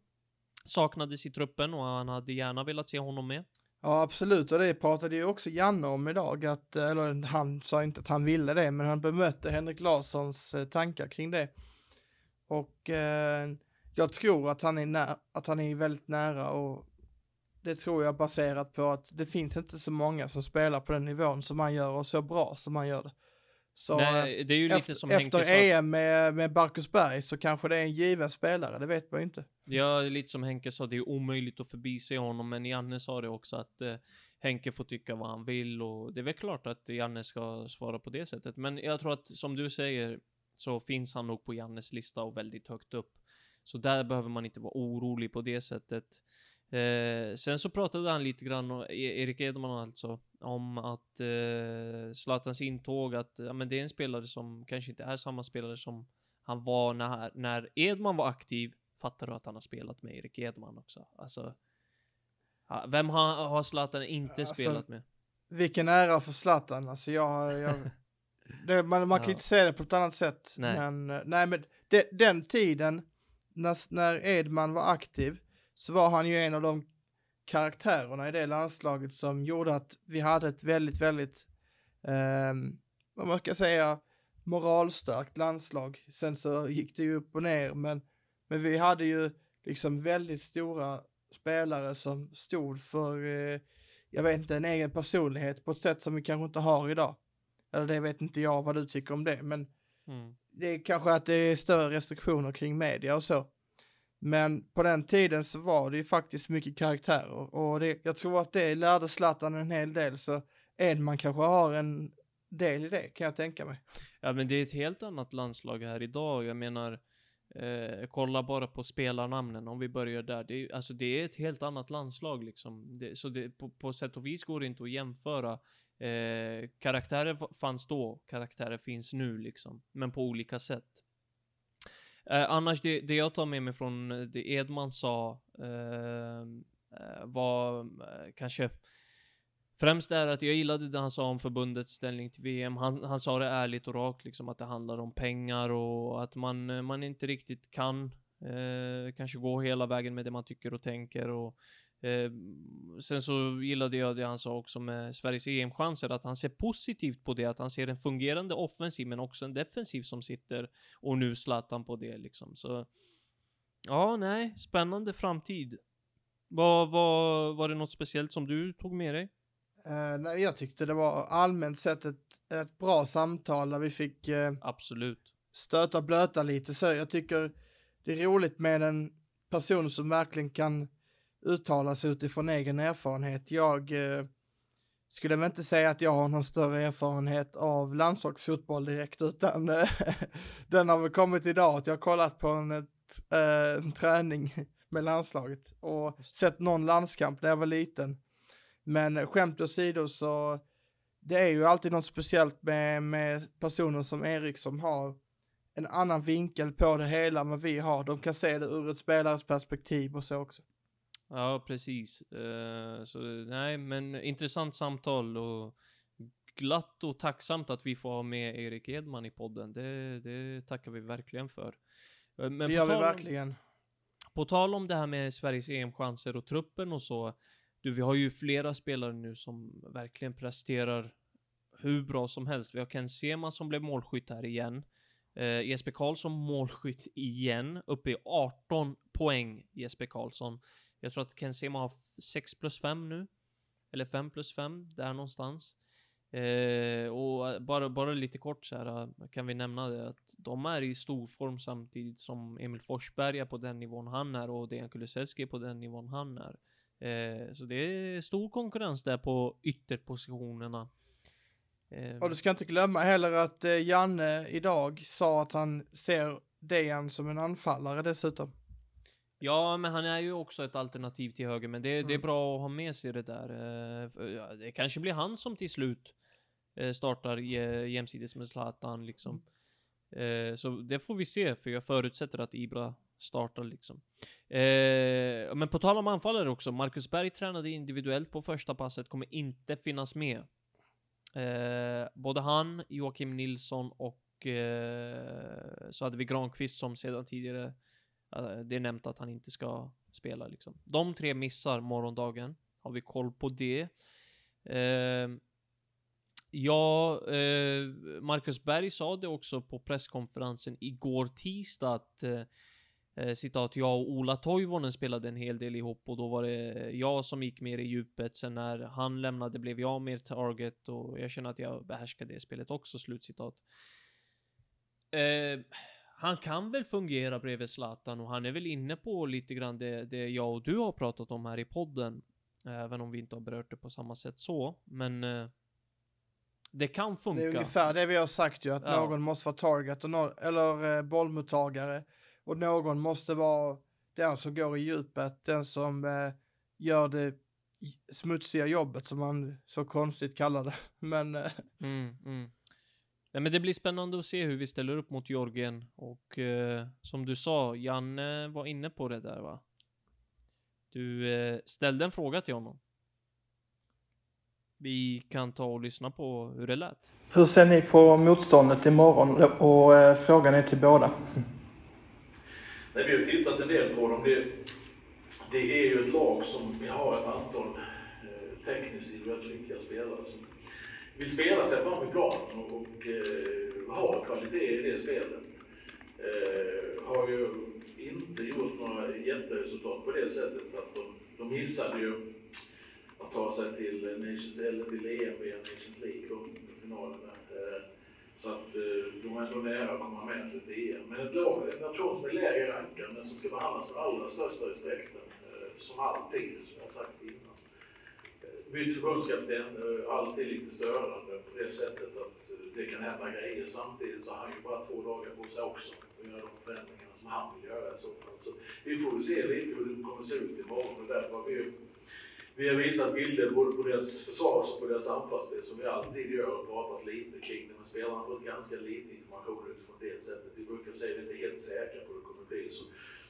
saknades i truppen och han hade gärna velat se honom med. Ja, absolut. Och det pratade ju också Janne om idag, att, eh, eller han sa inte att han ville det, men han bemötte Henrik Larssons eh, tankar kring det. Och eh, jag tror att han, är när, att han är väldigt nära och det tror jag baserat på att det finns inte så många som spelar på den nivån som han gör och så bra som han gör det. Så Nej, det är ju lite efter, som efter. EM med, med Barkusberg så kanske det är en given spelare, det vet man ju inte. Ja, lite som Henke sa, det är omöjligt att förbise honom, men Janne sa det också att eh, Henke får tycka vad han vill och det är väl klart att Janne ska svara på det sättet. Men jag tror att som du säger så finns han nog på Jannes lista och väldigt högt upp. Så där behöver man inte vara orolig på det sättet. Eh, sen så pratade han lite grann, och E- Erik Edman alltså, om att eh, Zlatans intåg, att ja, men det är en spelare som kanske inte är samma spelare som han var när, när Edman var aktiv. Fattar du att han har spelat med Erik Edman också? Alltså, vem har, har Zlatan inte Alltså, spelat med? Vilken ära för Zlatan, alltså jag, jag det, man, man kan Ja. inte säga det på ett annat sätt. Nej. Men, eh, nej, men det, den tiden, när, när Edman var aktiv, så var han ju en av de karaktärerna i det landslaget som gjorde att vi hade ett väldigt, väldigt, ehm, vad man ska säga, moralstarkt landslag. Sen så gick det ju upp och ner, men, men vi hade ju liksom väldigt stora spelare som stod för, eh, jag vet inte, en egen personlighet på ett sätt som vi kanske inte har idag. Eller det vet inte jag vad du tycker om det, men Mm. det är kanske att det är större restriktioner kring media och så. Men på den tiden så var det ju faktiskt mycket karaktärer och det, jag tror att det lärde Zlatan en hel del så Edman kanske har en del i det kan jag tänka mig. Ja, men det är ett helt annat landslag här idag. Jag menar, eh, kolla bara på spelarnamnen om vi börjar där. Det är, alltså, det är ett helt annat landslag liksom. Det, så det, på, på sätt och vis går det inte att jämföra. Eh, karaktärer fanns då, karaktärer finns nu liksom. Men på olika sätt. Eh, annars, det, det jag tar med mig från eh, det Edman sa eh, eh, var eh, kanske Främst är att jag gillade det han sa om förbundets ställning till VM. Han, han sa det ärligt och rakt, liksom att det handlar om pengar och att man, eh, man inte riktigt kan eh, kanske gå hela vägen med det man tycker och tänker. Och, eh, sen så gillade jag det han sa också med Sveriges EM-chanser, att han ser positivt på det, att han ser en fungerande offensiv men också en defensiv som sitter och nu Zlatan på det liksom. Så ja, nej, spännande framtid. Var, var, var det något speciellt som du tog med dig? Eh, nej, jag tyckte det var allmänt sett ett, ett bra samtal där vi fick eh, Absolut. stöta och blöta lite så. Jag tycker det är roligt med en person som verkligen kan uttala sig utifrån egen erfarenhet. Jag eh, skulle väl inte säga att jag har någon större erfarenhet av landslagsfotboll direkt, utan eh, den har väl kommit idag att jag har kollat på en, ett, eh, en träning med landslaget och sett någon landskamp när jag var liten. Men skämt åsido så det är ju alltid något speciellt med, med personer som Erik som har en annan vinkel på det hela än vad vi har. De kan se det ur ett spelares perspektiv och så också. Ja, precis. Eh, så nej, men intressant samtal och glatt och tacksamt att vi får ha med Erik Edman i podden. Det, det tackar vi verkligen för. Eh, Men det gör vi verkligen. På tal om det här med Sveriges EM-chanser och truppen och så. Du, vi har ju flera spelare nu som verkligen presterar hur bra som helst. Vi har Ken Sema som blev målskytt här igen. Eh, Jesper Karlsson målskytt igen, uppe i 18 poäng Jesper Karlsson. Jag tror att Ken Sema har 6 plus 5 nu. Eller 5 plus 5, där någonstans. Eh, och eh, bara, bara lite kort så här eh, kan vi nämna det att de är i stor form samtidigt som Emil Forsberg är på den nivån han är och Dejan Kulusevski är på den nivån han är. Eh, så det är stor konkurrens där på ytterpositionerna. Eh, Och du ska inte glömma heller att eh, Janne idag sa att han ser Dejan som en anfallare dessutom. Ja, men han är ju också ett alternativ till höger, men det, det är Mm. bra att ha med sig det där. Eh, det kanske blir han som till slut eh, startar eh, jämsides med Zlatan liksom. Eh, så det får vi se, för jag förutsätter att Ibra startar liksom. Men på tal om anfallare också, Marcus Berg tränade individuellt på första passet, kommer inte finnas med. Både han, Joakim Nilsson och så hade vi Granqvist som sedan tidigare Alltså, det är nämnt att han inte ska spela liksom. De tre missar morgondagen. Har vi koll på det? Eh, ja, eh, Marcus Berg sa det också på presskonferensen igår tisdag att eh, eh, citat, jag och Ola Toivonen spelade en hel del ihop och då var det eh, jag som gick mer i djupet. Sen när han lämnade blev jag mer target och jag känner att jag behärskade det spelet också, slutcitat. Eh, han kan väl fungera bredvid Zlatan och han är väl inne på lite grann det, det jag och du har pratat om här i podden. Även om vi inte har berört det på samma sätt så, men eh, det kan funka. Det är ungefär det vi har sagt ju, att Ja. någon måste vara target och nå- eller eh, bollmottagare. Och någon måste vara den som går i djupet, den som eh, gör det smutsiga jobbet som man så konstigt kallar det. Men eh, Mm, mm. Nej, men det blir spännande att se hur vi ställer upp mot Jorgen och eh, som du sa, Janne var inne på det där va? Du eh, ställde en fråga till honom. Vi kan ta och lyssna på hur det lät. hur ser ni på motståndet imorgon? Och eh, frågan är till båda. Nej, vi har tittat en del på dem. Det, det är ju ett lag som vi har ett antal eh, tekniskt väldigt skickliga spelare som vill spela sig fram i planen och, och eh, har kvalitet i det spelet. Eh, har ju inte gjort några jätteresultat på det sättet att de, de missade ju att ta sig till Nations, eller till EM via Nations League, då, finalerna. Eh, så att eh, de är ändå nära att komma med sig till EM. Men ett lag, en nation som är lägre rankad, men som ska behandlas med allra största respekten, eh, som alltid, som jag sagt innan. Eh, Bytt förbundskapten, är alltid lite störande på det sättet att eh, det kan hända grejer. Samtidigt så har han ju bara två dagar på sig också att göra de förändringarna som han vill göra i så fall. Så vi får väl se lite hur det kommer se ut imorgon och därför har vi ju vi har visat bilder både på deras försvars och på deras anfallsspel som vi alltid gör och pratat lite kring det. Men spelarna har fått ganska lite information utifrån det sättet. Vi brukar säga att vi inte är helt säkra på hur det kommer bli så,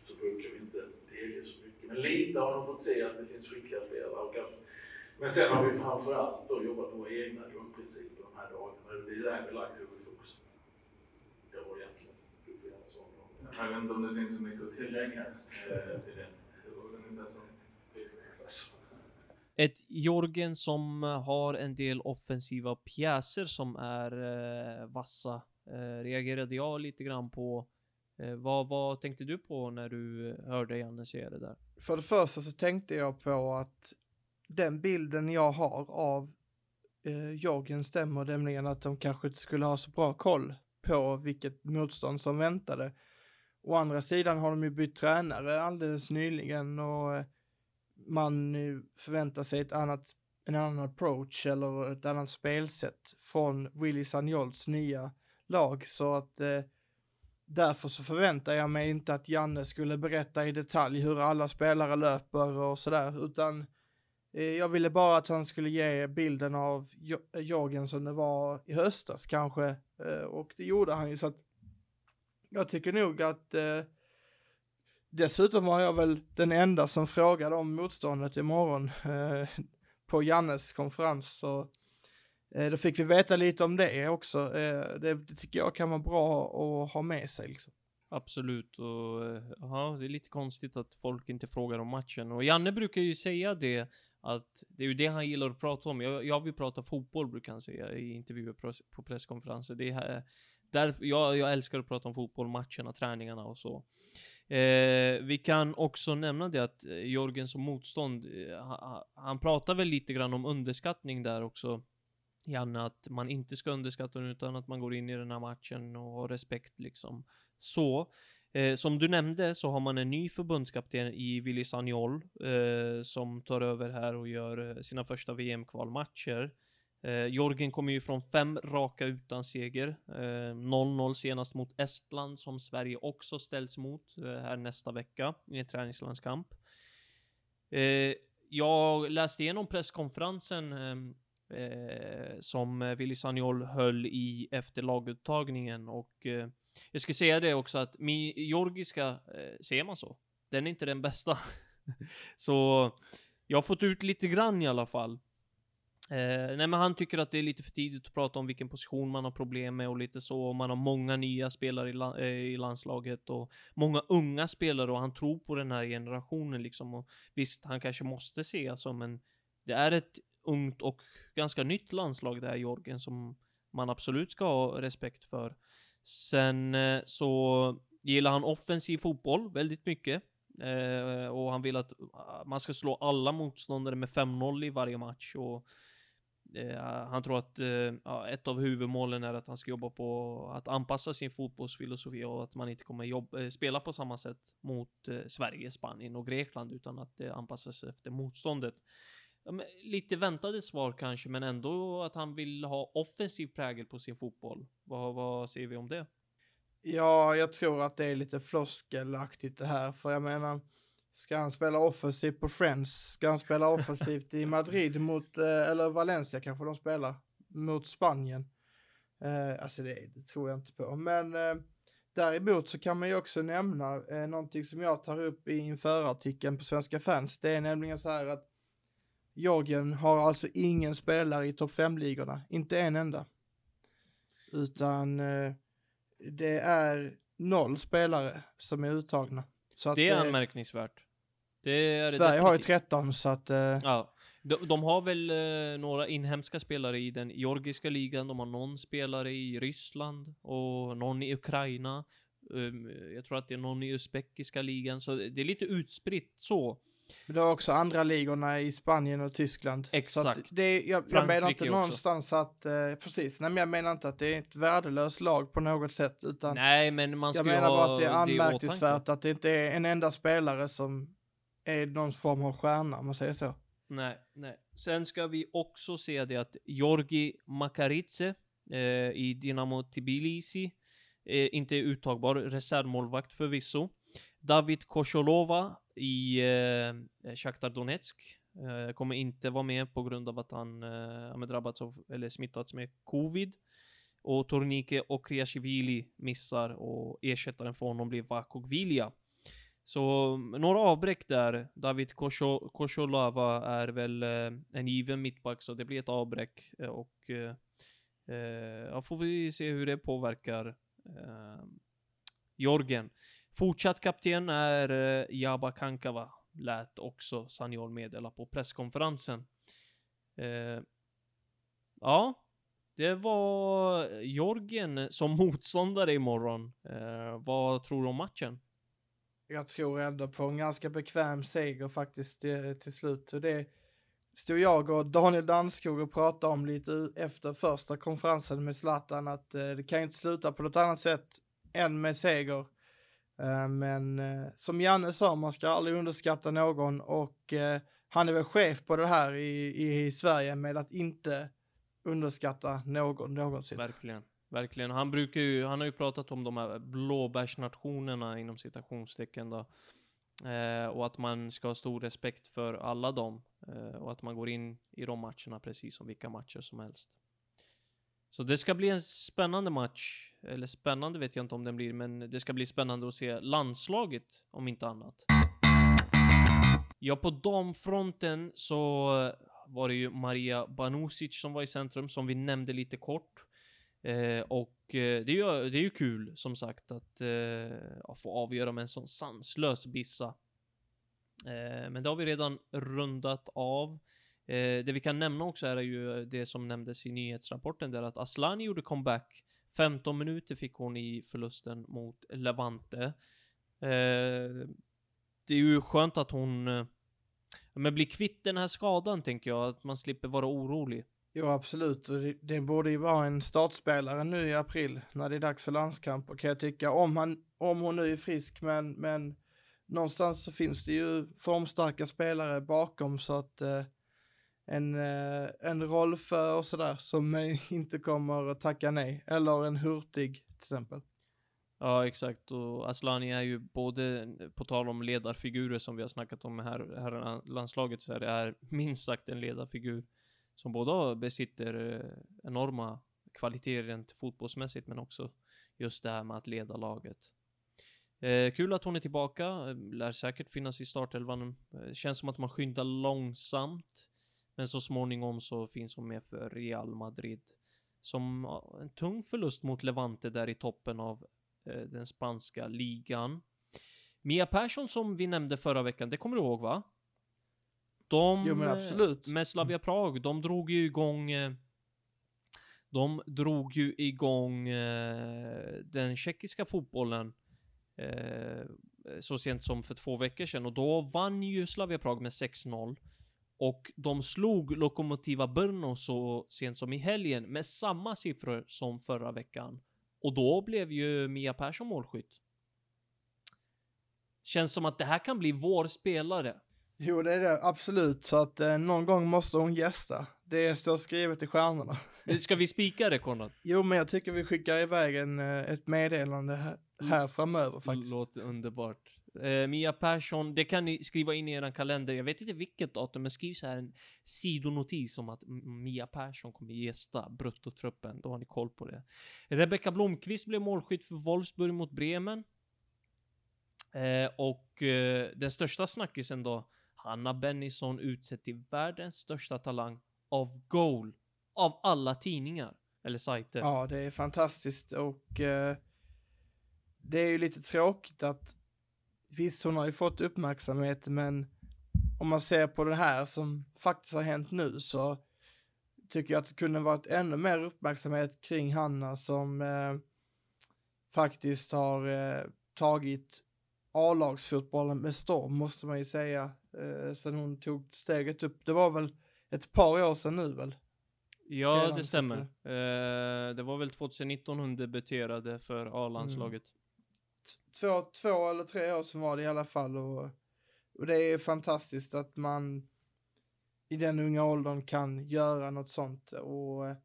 så brukar vi inte delge så mycket. Men lite har de fått se att det finns skickliga spelare. Och att, men sen har vi framförallt då jobbat på våra egna grundprinciper de här dagarna. Det är där vi lagt huvudfokus. Det var egentligen huvudfokus. Jag vet inte om det finns så mycket att tillägga eh, till det. Det var ungefär så. Ett Jorgen som har en del offensiva pjäser som är eh, vassa. Eh, reagerade jag lite grann på. Eh, vad, vad tänkte du på när du hörde Janne säga det där? För det första så tänkte jag på att den bilden jag har av eh, Jorgen stämmer, nämligen att de kanske inte skulle ha så bra koll på vilket motstånd som väntade. Å andra sidan har de ju bytt tränare alldeles nyligen och eh, man eh, förväntar sig ett annat, en annan approach eller ett annat spelsätt från Willy Sanjols nya lag. Så att eh, därför så förväntar jag mig inte att Janne skulle berätta i detalj hur alla spelare löper och sådär, utan eh, Eh, jag ville bara att han skulle ge bilden av Jo- eh, Jorgen som det var i höstas kanske, eh, och det gjorde han ju så att jag tycker nog att eh, dessutom var jag väl den enda som frågade om motståndet imorgon eh, på Jannes konferens, så eh, då fick vi veta lite om det också. Eh, det, det tycker jag kan vara bra att ha med sig liksom. Absolut. Och ja, det är lite konstigt att folk inte frågar om matchen. Och Janne brukar ju säga det, att det är ju det han gillar att prata om. Jag, jag vill prata fotboll, brukar han säga i intervjuer på, presskonferenser. Det är här, där, jag, jag älskar att prata om fotboll, matcherna, träningarna och så. Eh, vi kan också nämna det att eh, Jörgen Jorgen som motstånd, eh, han, han pratar väl lite grann om underskattning där också. Janne, att man inte ska underskatta den utan att man går in i den här matchen och har respekt liksom. Så, eh, som du nämnde så har man en ny förbundskapten i Willy Sagnol eh, som tar över här och gör eh, sina första VM-kvalmatcher. Eh, Jorgen kommer ju från fem raka utan seger. Eh, 0-0 senast mot Estland som Sverige också ställs mot eh, här nästa vecka i en träningslandskamp. Eh, jag läste igenom presskonferensen eh, eh som Willy Sagnol höll i efter laguttagningen och eh, jag ska säga det också att min georgiska, eh, ser man så? Den är inte den bästa. så jag har fått ut lite grann i alla fall. Eh, nej men han tycker att det är lite för tidigt att prata om vilken position man har problem med och lite så. Man har många nya spelare i, la, eh, i landslaget och många unga spelare och han tror på den här generationen liksom. Och visst, han kanske måste se som en. det är ett ungt och ganska nytt landslag det här Jorgen som man absolut ska ha respekt för. Sen eh, så gillar han offensiv fotboll väldigt mycket. Eh, och han vill att ah, man ska slå alla motståndare med 5-0 i varje match. Och eh, han tror att eh, ett av huvudmålen är att han ska jobba på att anpassa sin fotbollsfilosofi och att man inte kommer jobba, eh, spela på samma sätt mot eh, Sverige, Spanien och Grekland utan att det anpassas efter motståndet. Ja, lite väntade svar kanske, men ändå att han vill ha offensiv prägel på sin fotboll. Vad, vad säger vi om det? Ja, jag tror att det är lite floskelaktigt det här, för jag menar, ska han spela offensivt på Friends? Ska han spela offensivt i Madrid mot, eh, eller Valencia kanske de spelar, mot Spanien? Eh, alltså det, det, tror jag inte på, men eh, däremot så kan man ju också nämna eh, någonting som jag tar upp i införartikeln på Svenska fans. Det är nämligen så här att Jorgen har alltså ingen spelare i topp 5-ligorna, inte en enda. Utan eh, det är noll spelare som är uttagna. Så det är att, anmärkningsvärt. Det är Sverige det har ju 13 så att... Eh, ja. De, de, har väl eh, några inhemska spelare i den georgiska ligan, de har någon spelare i Ryssland och någon i Ukraina. Um, jag tror att det är någon i uzbekiska ligan, så det är lite utspritt så. Men det har också andra ligorna i Spanien och Tyskland. Exakt. det, jag, jag menar inte också. någonstans att, eh, precis, nej men jag menar inte att det är ett värdelöst lag på något sätt, utan Nej, men man ska Jag menar bara att det är anmärkningsvärt att det inte är en enda spelare som är någon form av stjärna, om man säger så. Nej, nej. Sen ska vi också se det att Georgi Makaritse eh, i Dynamo Tbilisi eh, inte är uttagbar, reservmålvakt förvisso. David Kosholova i eh, Shakhtar Donetsk eh, kommer inte vara med på grund av att han eh, drabbats av, eller smittats med covid. Och Tornike och Kriashvili missar och ersättaren för honom blir Vakogvilja. Så mm, några avbräck där. David Kosholava är väl eh, en given mittback, så det blir ett avbräck. Eh, och eh, eh ja, får vi se hur det påverkar eh, Jorgen. Fortsatt kapten är eh, Jaba Kankava, lät också Sanyol meddela på presskonferensen. Eh, ja, det var Jorgen som motståndare imorgon. Eh, vad tror du om matchen? Jag tror ändå på en ganska bekväm seger faktiskt till, till slut. Det stod jag och Daniel Danskog och pratade om lite efter första konferensen med Zlatan att eh, det kan inte sluta på något annat sätt än med seger. Eh, men eh, som Janne sa, man ska aldrig underskatta någon och eh, han är väl chef på det här i, i Sverige med att inte underskatta någon någonsin. Verkligen. Verkligen. Han brukar ju, han har ju pratat om de här blåbärsnationerna inom citationstecken då. Eh, och att man ska ha stor respekt för alla dem. Eh, och att man går in i de matcherna precis som vilka matcher som helst. Så det ska bli en spännande match. Eller spännande vet jag inte om den blir, men det ska bli spännande att se landslaget, om inte annat. Ja, på damfronten så var det ju Maria Banusic som var i centrum, som vi nämnde lite kort. Eh, och eh, det, är ju, det är ju kul som sagt att eh, få avgöra med en sån sanslös bissa. Eh, men det har vi redan rundat av. Eh, det vi kan nämna också är ju det som nämndes i nyhetsrapporten där att Aslani gjorde comeback. 15 minuter fick hon i förlusten mot Levante. Eh, det är ju skönt att hon eh, men blir kvitt den här skadan tänker jag, att man slipper vara orolig. Jo, absolut. Och det, det borde ju vara en startspelare nu i april när det är dags för landskamp. Och kan jag tycka, om, han, om hon nu är frisk, men, men någonstans så finns det ju formstarka spelare bakom så att eh, en, eh, en roll för och sådär som inte kommer att tacka nej. Eller en Hurtig till exempel. Ja, exakt. Och Aslani är ju både, på tal om ledarfigurer som vi har snackat om här, här i landslaget, så är det är minst sagt en ledarfigur som både besitter eh, enorma kvaliteter rent fotbollsmässigt, men också just det här med att leda laget. Eh, kul att hon är tillbaka, eh, lär säkert finnas i startelvan. Eh, känns som att man skyndar långsamt, men så småningom så finns hon med för Real Madrid. Som en tung förlust mot Levante där i toppen av eh, den spanska ligan. Mia Persson som vi nämnde förra veckan, det kommer du ihåg va? De, Jo, men absolut. Med Slavia Prag, de drog ju igång eh, de drog ju igång eh, den tjeckiska fotbollen eh, så sent som för två veckor sedan och då vann ju Slavia Prag med 6-0 och de slog Lokomotiva Brno så sent som i helgen med samma siffror som förra veckan. Och då blev ju Mia Persson målskytt. Känns som att det här kan bli vår spelare. Jo, det är det absolut. Så att eh, någon gång måste hon gästa. Det står skrivet i stjärnorna. Ska vi spika det Konrad? Jo, men jag tycker vi skickar iväg en, eh, ett meddelande här, här framöver faktiskt. Låter underbart. Eh, Mia Persson, det kan ni skriva in i er kalender. Jag vet inte vilket datum, men skriv så här en sidonotis om att Mia Persson kommer gästa bruttotruppen. Då har ni koll på det. Rebecka Blomqvist blev målskytt för Wolfsburg mot Bremen. Eh, och eh, den största snackisen då, Hanna Bennison utsedd till världens största talang av goal. Av alla tidningar. Eller sajter. Ja, det är fantastiskt och eh, det är ju lite tråkigt att visst, hon har ju fått uppmärksamhet, men om man ser på det här som faktiskt har hänt nu så tycker jag att det kunde varit ännu mer uppmärksamhet kring Hanna som eh, faktiskt har eh, tagit A-lagsfotbollen med storm, måste man ju säga, eh, sen hon tog steget upp. Det var väl ett par år sedan nu väl? Ja, det stämmer. Eh, det var väl 2019 hon debuterade för A-landslaget två, två eller tre år som var det i alla fall. Och, och det är fantastiskt att man i den unga åldern kan göra något sånt. Och eh,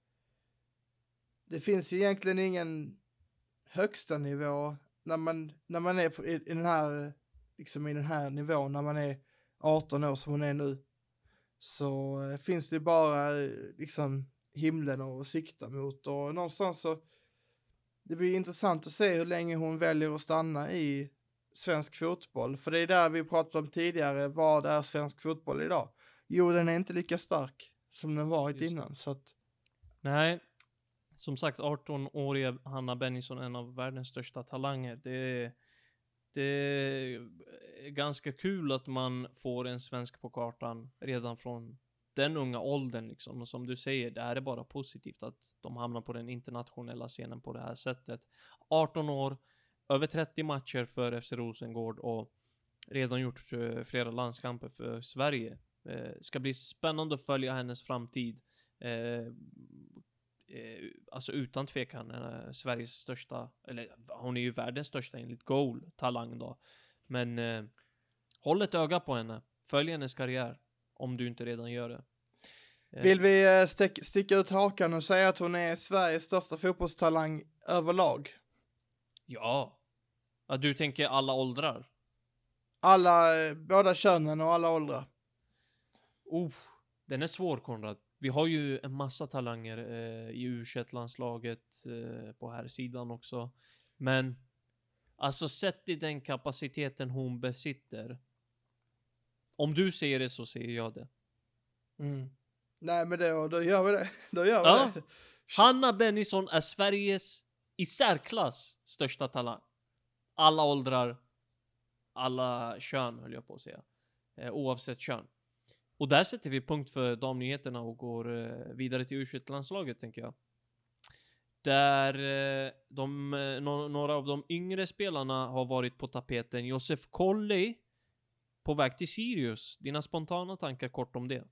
det finns ju egentligen ingen högsta nivå när man, när man är på, i, i den här, liksom i den här nivån, när man är 18 år som hon är nu, så eh, finns det bara eh, liksom himlen att sikta mot. Och någonstans så det blir intressant att se hur länge hon väljer att stanna i svensk fotboll. För det är där vi pratat om tidigare, vad är svensk fotboll idag? Jo, den är inte lika stark som den varit Just innan. Så att, Nej, som sagt 18-åriga Hanna Bennison, en av världens största talanger. Det, det är ganska kul att man får en svensk på kartan redan från den unga åldern liksom. Och som du säger, det här är bara positivt att de hamnar på den internationella scenen på det här sättet. 18 år, över 30 matcher för FC Rosengård och redan gjort eh, flera landskamper för Sverige. Eh, ska bli spännande att följa hennes framtid. Eh, eh, alltså utan tvekan eh, Sveriges största, eller hon är ju världens största enligt goal, talang då. Men eh, håll ett öga på henne. Följ hennes karriär. Om du inte redan gör det. Eh, vill vi eh, stick, sticka ut hakan och säga att hon är Sveriges största fotbollstalang överlag? Ja. ja. Du tänker alla åldrar? Alla, eh, båda könen och alla åldrar. Oh, den är svår Konrad. Vi har ju en massa talanger eh, i u landslaget eh, på här sidan också. Men alltså sett i den kapaciteten hon besitter. Om du ser det så ser jag det. Mm. Nej, men då, då gör vi det. Då gör vi Ja. det. Hanna Bennison är Sveriges i särklass största talang. Alla åldrar, alla kön höll jag på att säga. Eh, oavsett kön. Och där sätter vi punkt för damnyheterna och går eh, vidare till u landslaget tänker jag. Där eh, de, eh, no några av de yngre spelarna har varit på tapeten. Josef Colley på väg till Sirius. Dina spontana tankar kort om det?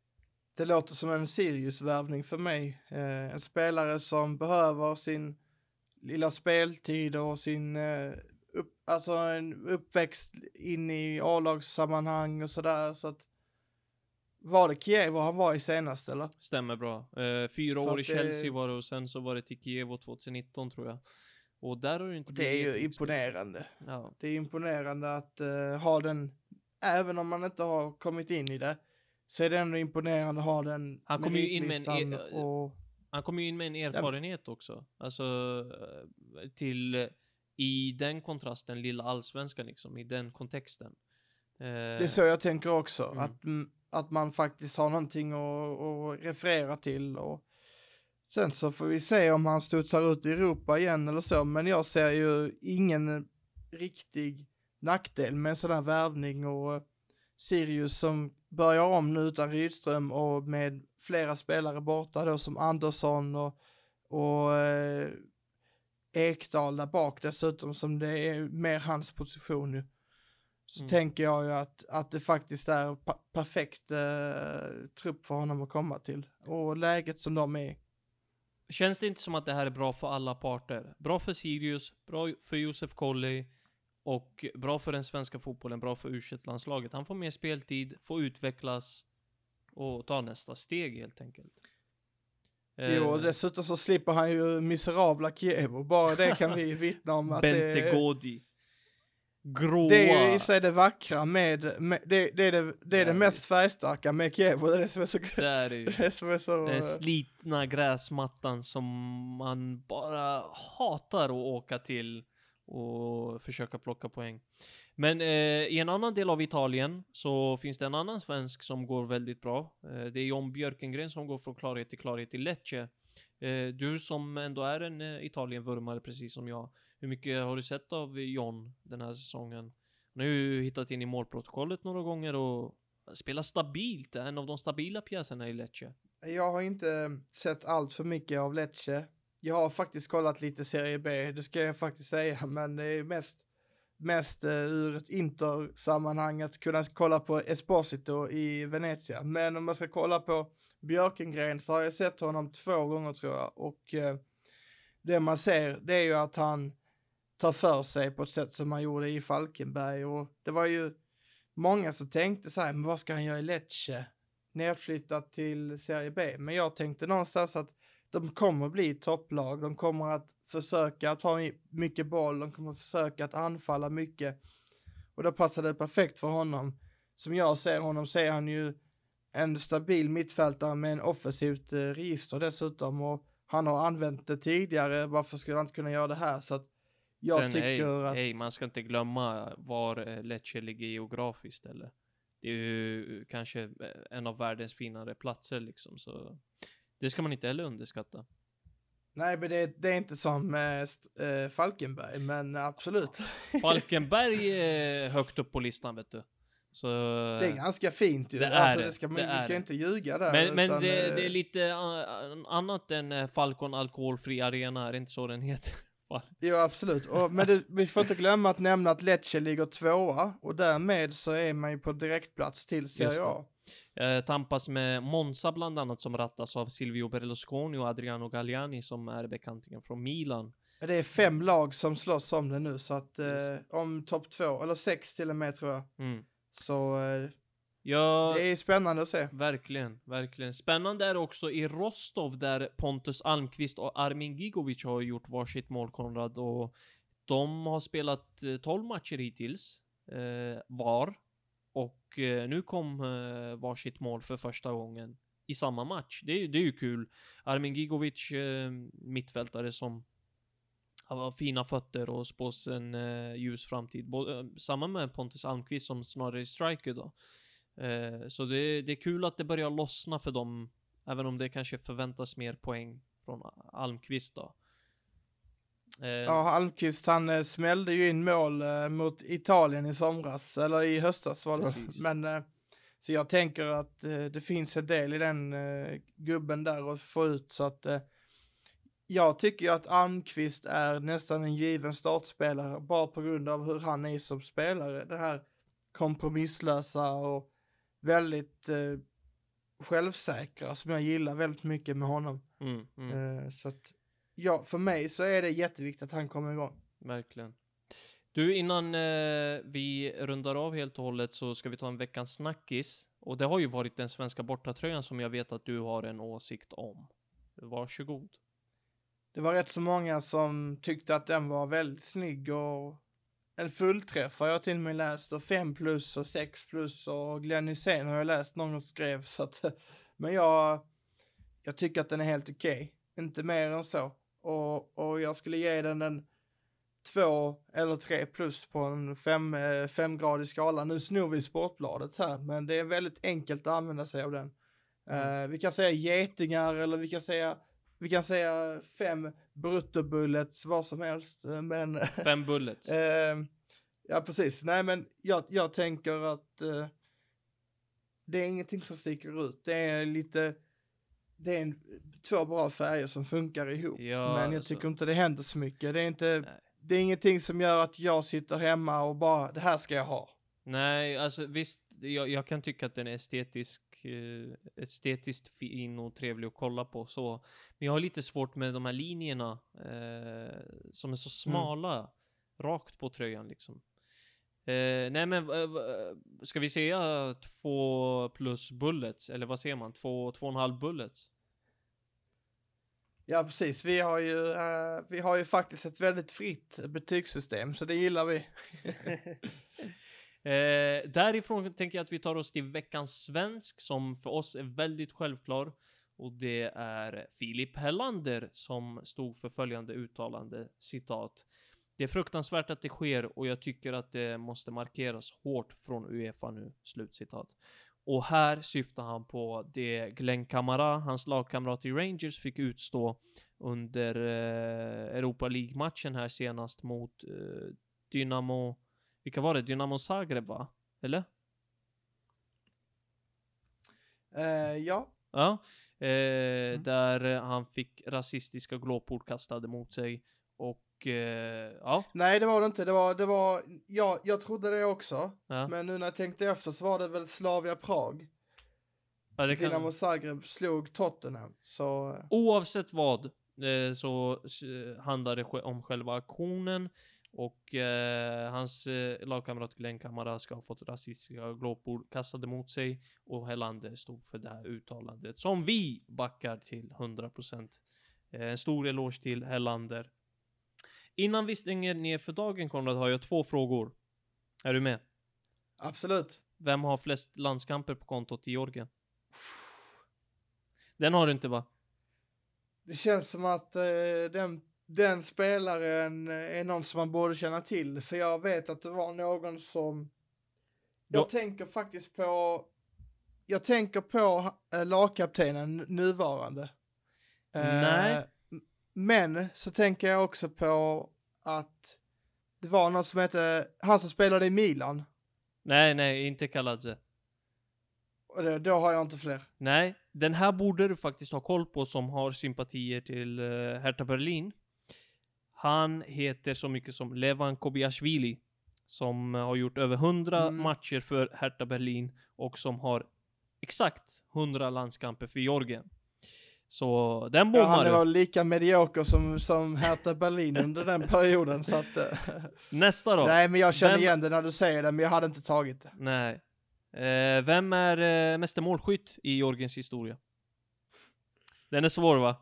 Det låter som en Sirius-värvning för mig. Eh, en spelare som behöver sin lilla speltid och sin eh, upp, alltså en uppväxt in i A-lagssammanhang och sådär. Så att var det Kiev han var i senast eller? Stämmer bra. Eh, fyra För år i Chelsea var det och sen så var det till Kiev 2019 tror jag. Och där har det inte Det är ju blivit imponerande. Ja. Det är imponerande att eh, ha den, även om man inte har kommit in i det, så är det ändå imponerande att ha den Han kommer ju in med en e- meritlistan och Han ju in med en erfarenhet också. Alltså eh, till eh, i den kontrasten, lilla allsvenskan liksom, i den kontexten. Eh, Det är så jag tänker också, Mm. att, att man faktiskt har någonting att, att referera till och sen så får vi se om han studsar ut i Europa igen eller så, men jag ser ju ingen riktig nackdel med en sån här värvning och Sirius som börjar om nu utan Rydström och med flera spelare borta då som Andersson och, och eh, Ekdal där bak dessutom som det är mer hans position ju. Så Mm. tänker jag ju att, att det faktiskt är pa- perfekt eh, trupp för honom att komma till. Och läget som de är. Känns det inte som att det här är bra för alla parter? Bra för Sirius, bra för Josef Colley och bra för den svenska fotbollen, bra för u landslaget Han får mer speltid, får utvecklas och ta nästa steg helt enkelt. Jo, och Eh, dessutom så slipper han ju miserabla Kiev och bara det kan vi vittna om att det, Bente Godi. Gråa. det är ju i sig det vackra med, med det, det är det, det, är det mest färgstarka med Kiev och det är det som är så, Det är det ju. det som är så Den slitna gräsmattan som man bara hatar att åka till och försöka plocka poäng. Men eh, i en annan del av Italien så finns det en annan svensk som går väldigt bra. Eh, det är John Björkengren som går från klarhet till klarhet i Lecce. Eh, du som ändå är en eh, Italienvurmare precis som jag. Hur mycket har du sett av John den här säsongen? Han har ju hittat in i målprotokollet några gånger och spelar stabilt. En av de stabila pjäserna i Lecce. Jag har inte sett allt för mycket av Lecce. Jag har faktiskt kollat lite Serie B, det ska jag faktiskt säga, men det är mest, mest uh, ur ett intersammanhang att kunna kolla på Esposito i Venezia. Men om man ska kolla på Björkengren så har jag sett honom två gånger tror jag och eh, det man ser det är ju att han tar för sig på ett sätt som han gjorde i Falkenberg och det var ju många som tänkte så här, men vad ska han göra i Lecce? Nedflyttat till Serie B, men jag tänkte någonstans att de kommer bli topplag, de kommer att försöka att ha mycket boll, de kommer försöka att anfalla mycket och då passar det perfekt för honom. Som jag ser honom så är han ju en stabil mittfältare med en offensivt eh, register dessutom och han har använt det tidigare, varför skulle han inte kunna göra det här? Så att jag Sen, tycker hej, att... hej, man ska inte glömma var eh, Lecce ligger geografiskt eller. Det är ju kanske eh, en av världens finare platser liksom, så det ska man inte heller underskatta. Nej, men det, det är inte som eh, Falkenberg, men absolut. Falkenberg är högt upp på listan vet du. Så, det är ganska fint ju. Det alltså, det, det ska man, det vi ska inte ljuga där. men men det, eh, det är lite annat än Falcon alkoholfri arena, är det inte så den heter? Jo, absolut. Och, men det, vi får inte glömma att nämna att Lecce ligger tvåa och därmed så är man ju på direktplats till Serie. A. Eh, tampas med Monza bland annat som rattas av Silvio Berlusconi och Adriano Galliani som är bekantingen från Milan. Det är fem lag som slåss om det nu så att eh, om topp två, eller sex till och med tror jag. Mm. Så eh, Ja, det är spännande att se. verkligen, verkligen. Spännande är också i Rostov där Pontus Almqvist och Armin Gigovic har gjort varsitt mål, Konrad, och de har spelat eh, 12 matcher hittills, eh, var. Och eh, nu kom eh, varsitt mål för första gången i samma match. Det, är- det är ju kul. Armin Gigovic, eh, mittfältare som har fina fötter och spås en eh, ljus framtid. Både, eh, samma med Pontus Almqvist som snarare är striker då. Eh, så det, det är kul att det börjar lossna för dem, även om det kanske förväntas mer poäng från Almqvist då. Eh, Ja, Almqvist han eh, smällde ju in mål eh, mot Italien i somras, eller i höstas var det. Precis. Men eh, så jag tänker att eh, det finns en del i den eh, gubben där att få ut så att jag tycker ju att Almqvist är nästan en given startspelare bara på grund av hur han är som spelare. Det här kompromisslösa och väldigt eh, självsäkra som jag gillar väldigt mycket med honom. mm, mm. Eh, så att ja, för mig så är det jätteviktigt att han kommer igång. Verkligen. Du, innan eh, vi rundar av helt och hållet så ska vi ta en veckans snackis. Och det har ju varit den svenska bortatröjan som jag vet att du har en åsikt om. Varsågod. Det var rätt så många som tyckte att den var väldigt snygg och en fullträff har jag till och med läst och 5 plus och 6 plus och Glenn Hysén har jag läst någon skrev så att men jag jag tycker att den är helt okej, inte mer än så och, och jag skulle ge den en två eller tre plus på en fem, eh, femgradig skala. Nu snor vi Sportbladet här, men det är väldigt enkelt att använda sig av den. Eh, vi kan säga getingar eller vi kan säga vi kan säga fem bruttobullets, vad som helst, eh, men Fem bullets. Eh, ja, precis. Nej, men jag, jag tänker att eh, det är ingenting som sticker ut. Det är lite, det är en, två bra färger som funkar ihop. Ja, men jag alltså. tycker inte det händer så mycket. Det är inte, Nej. det är ingenting som gör att jag sitter hemma och bara, det här ska jag ha. Nej, alltså visst, jag, jag kan tycka att den är estetisk, eh, estetiskt fin och trevlig att kolla på så. Men jag har lite svårt med de här linjerna eh, som är så smala, rakt på tröjan liksom. Eh, nej men, eh, v- ska vi säga två plus bullets? Eller vad säger man? Två, två och en halv bullets? Ja, precis. Vi har ju, eh, vi har ju faktiskt ett väldigt fritt betygssystem, så det gillar vi. Eh, därifrån tänker jag att vi tar oss till veckans svensk som för oss är väldigt självklar. Och det är Filip Hellander som stod för följande uttalande, citat. Det är fruktansvärt att det sker och jag tycker att det måste markeras hårt från Uefa nu, slutcitat. Och här syftar han på det Glenn Kamara, hans lagkamrat i Rangers, fick utstå under eh, Europa League-matchen här senast mot eh, Dynamo vilka var det? Dynamo Zagreb va? Eller? Eh, ja, Ja. Eh, Där eh, han fick rasistiska glåpord kastade mot sig. Och eh, ja. nej det var det inte. Det var, det var, ja, jag trodde det också. ja. Men nu när jag tänkte efter så var det väl Slavia Prag. ja det kan, Zagreb slog Tottenham. Så oavsett vad eh, så eh, handlar det om själva aktionen. Och eh, hans eh, lagkamrat Glenn Kamara ska ha fått rasistiska glåpord kastade mot sig. Och Helander stod för det här uttalandet som vi backar till 100%. Eh, en stor eloge till Helander. Innan vi stänger ner för dagen Konrad har jag två frågor. Är du med? absolut. Vem har flest landskamper på kontot i Georgien? Den har du inte va? Det känns som att eh, den, den spelaren är någon som man borde känna till. För jag vet att det var någon som... Jag Ja. tänker faktiskt på... Jag tänker på eh, lagkaptenen nuvarande. Eh, Nej. Men så tänker jag också på att det var någon som hette, han som spelade i Milan. Nej, nej, inte Kaladze. Och det, då har jag inte fler. Nej, den här borde du faktiskt ha koll på som har sympatier till uh, Hertha Berlin. Han heter så mycket som Levan Kobiashvili. Som har gjort över 100 Mm. matcher för Hertha Berlin och som har exakt 100 landskamper för Georgien. Så den Ja, bommar han var lika medioker som, som Hertha Berlin under den perioden. Så att, eh, Nästa då. nej, men jag känner Vem- igen det när du säger det, men jag hade inte tagit det. Nej. Eh, vem är eh, meste målskytt i Georgiens historia? Den är svår va?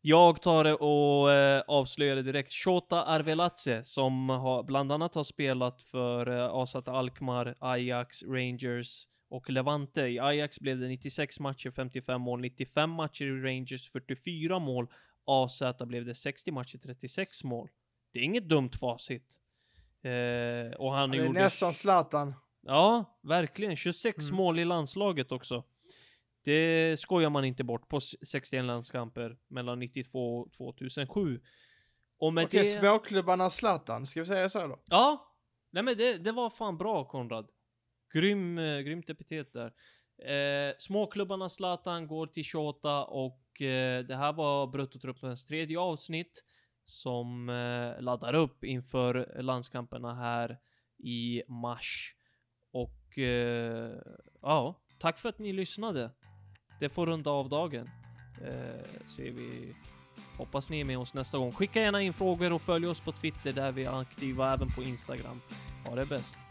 Jag tar det och eh, avslöjar det direkt. Shota Arveladze som har, bland annat har spelat för eh, Asat Alkmaar, Ajax, Rangers och Levante. I Ajax blev det 96 matcher, 55 mål, 95 matcher i Rangers, 44 mål. AZ blev det 60 matcher, 36 mål. Det är inget dumt facit. Eh, och han Det är gjorde nästan Zlatan. Ja, verkligen. 26 Mm. mål i landslaget också. Det skojar man inte bort på s- 61 landskamper mellan 92 och 2007. Och med Okej, det... småklubbarna Zlatan, ska vi säga så då? Ja! Nej men det, det var fan bra Konrad. Grym, eh, grymt epitet där. Eh, småklubbarna Zlatan går till 28 och eh, det här var Bruttotruppens tredje avsnitt som eh, laddar upp inför landskamperna här i mars. Och eh, ja, tack för att ni lyssnade. Det får runda av dagen. Eh, ser vi Hoppas ni är med oss nästa gång. Skicka gärna in frågor och följ oss på Twitter där vi är aktiva, även på Instagram. Ha det bäst!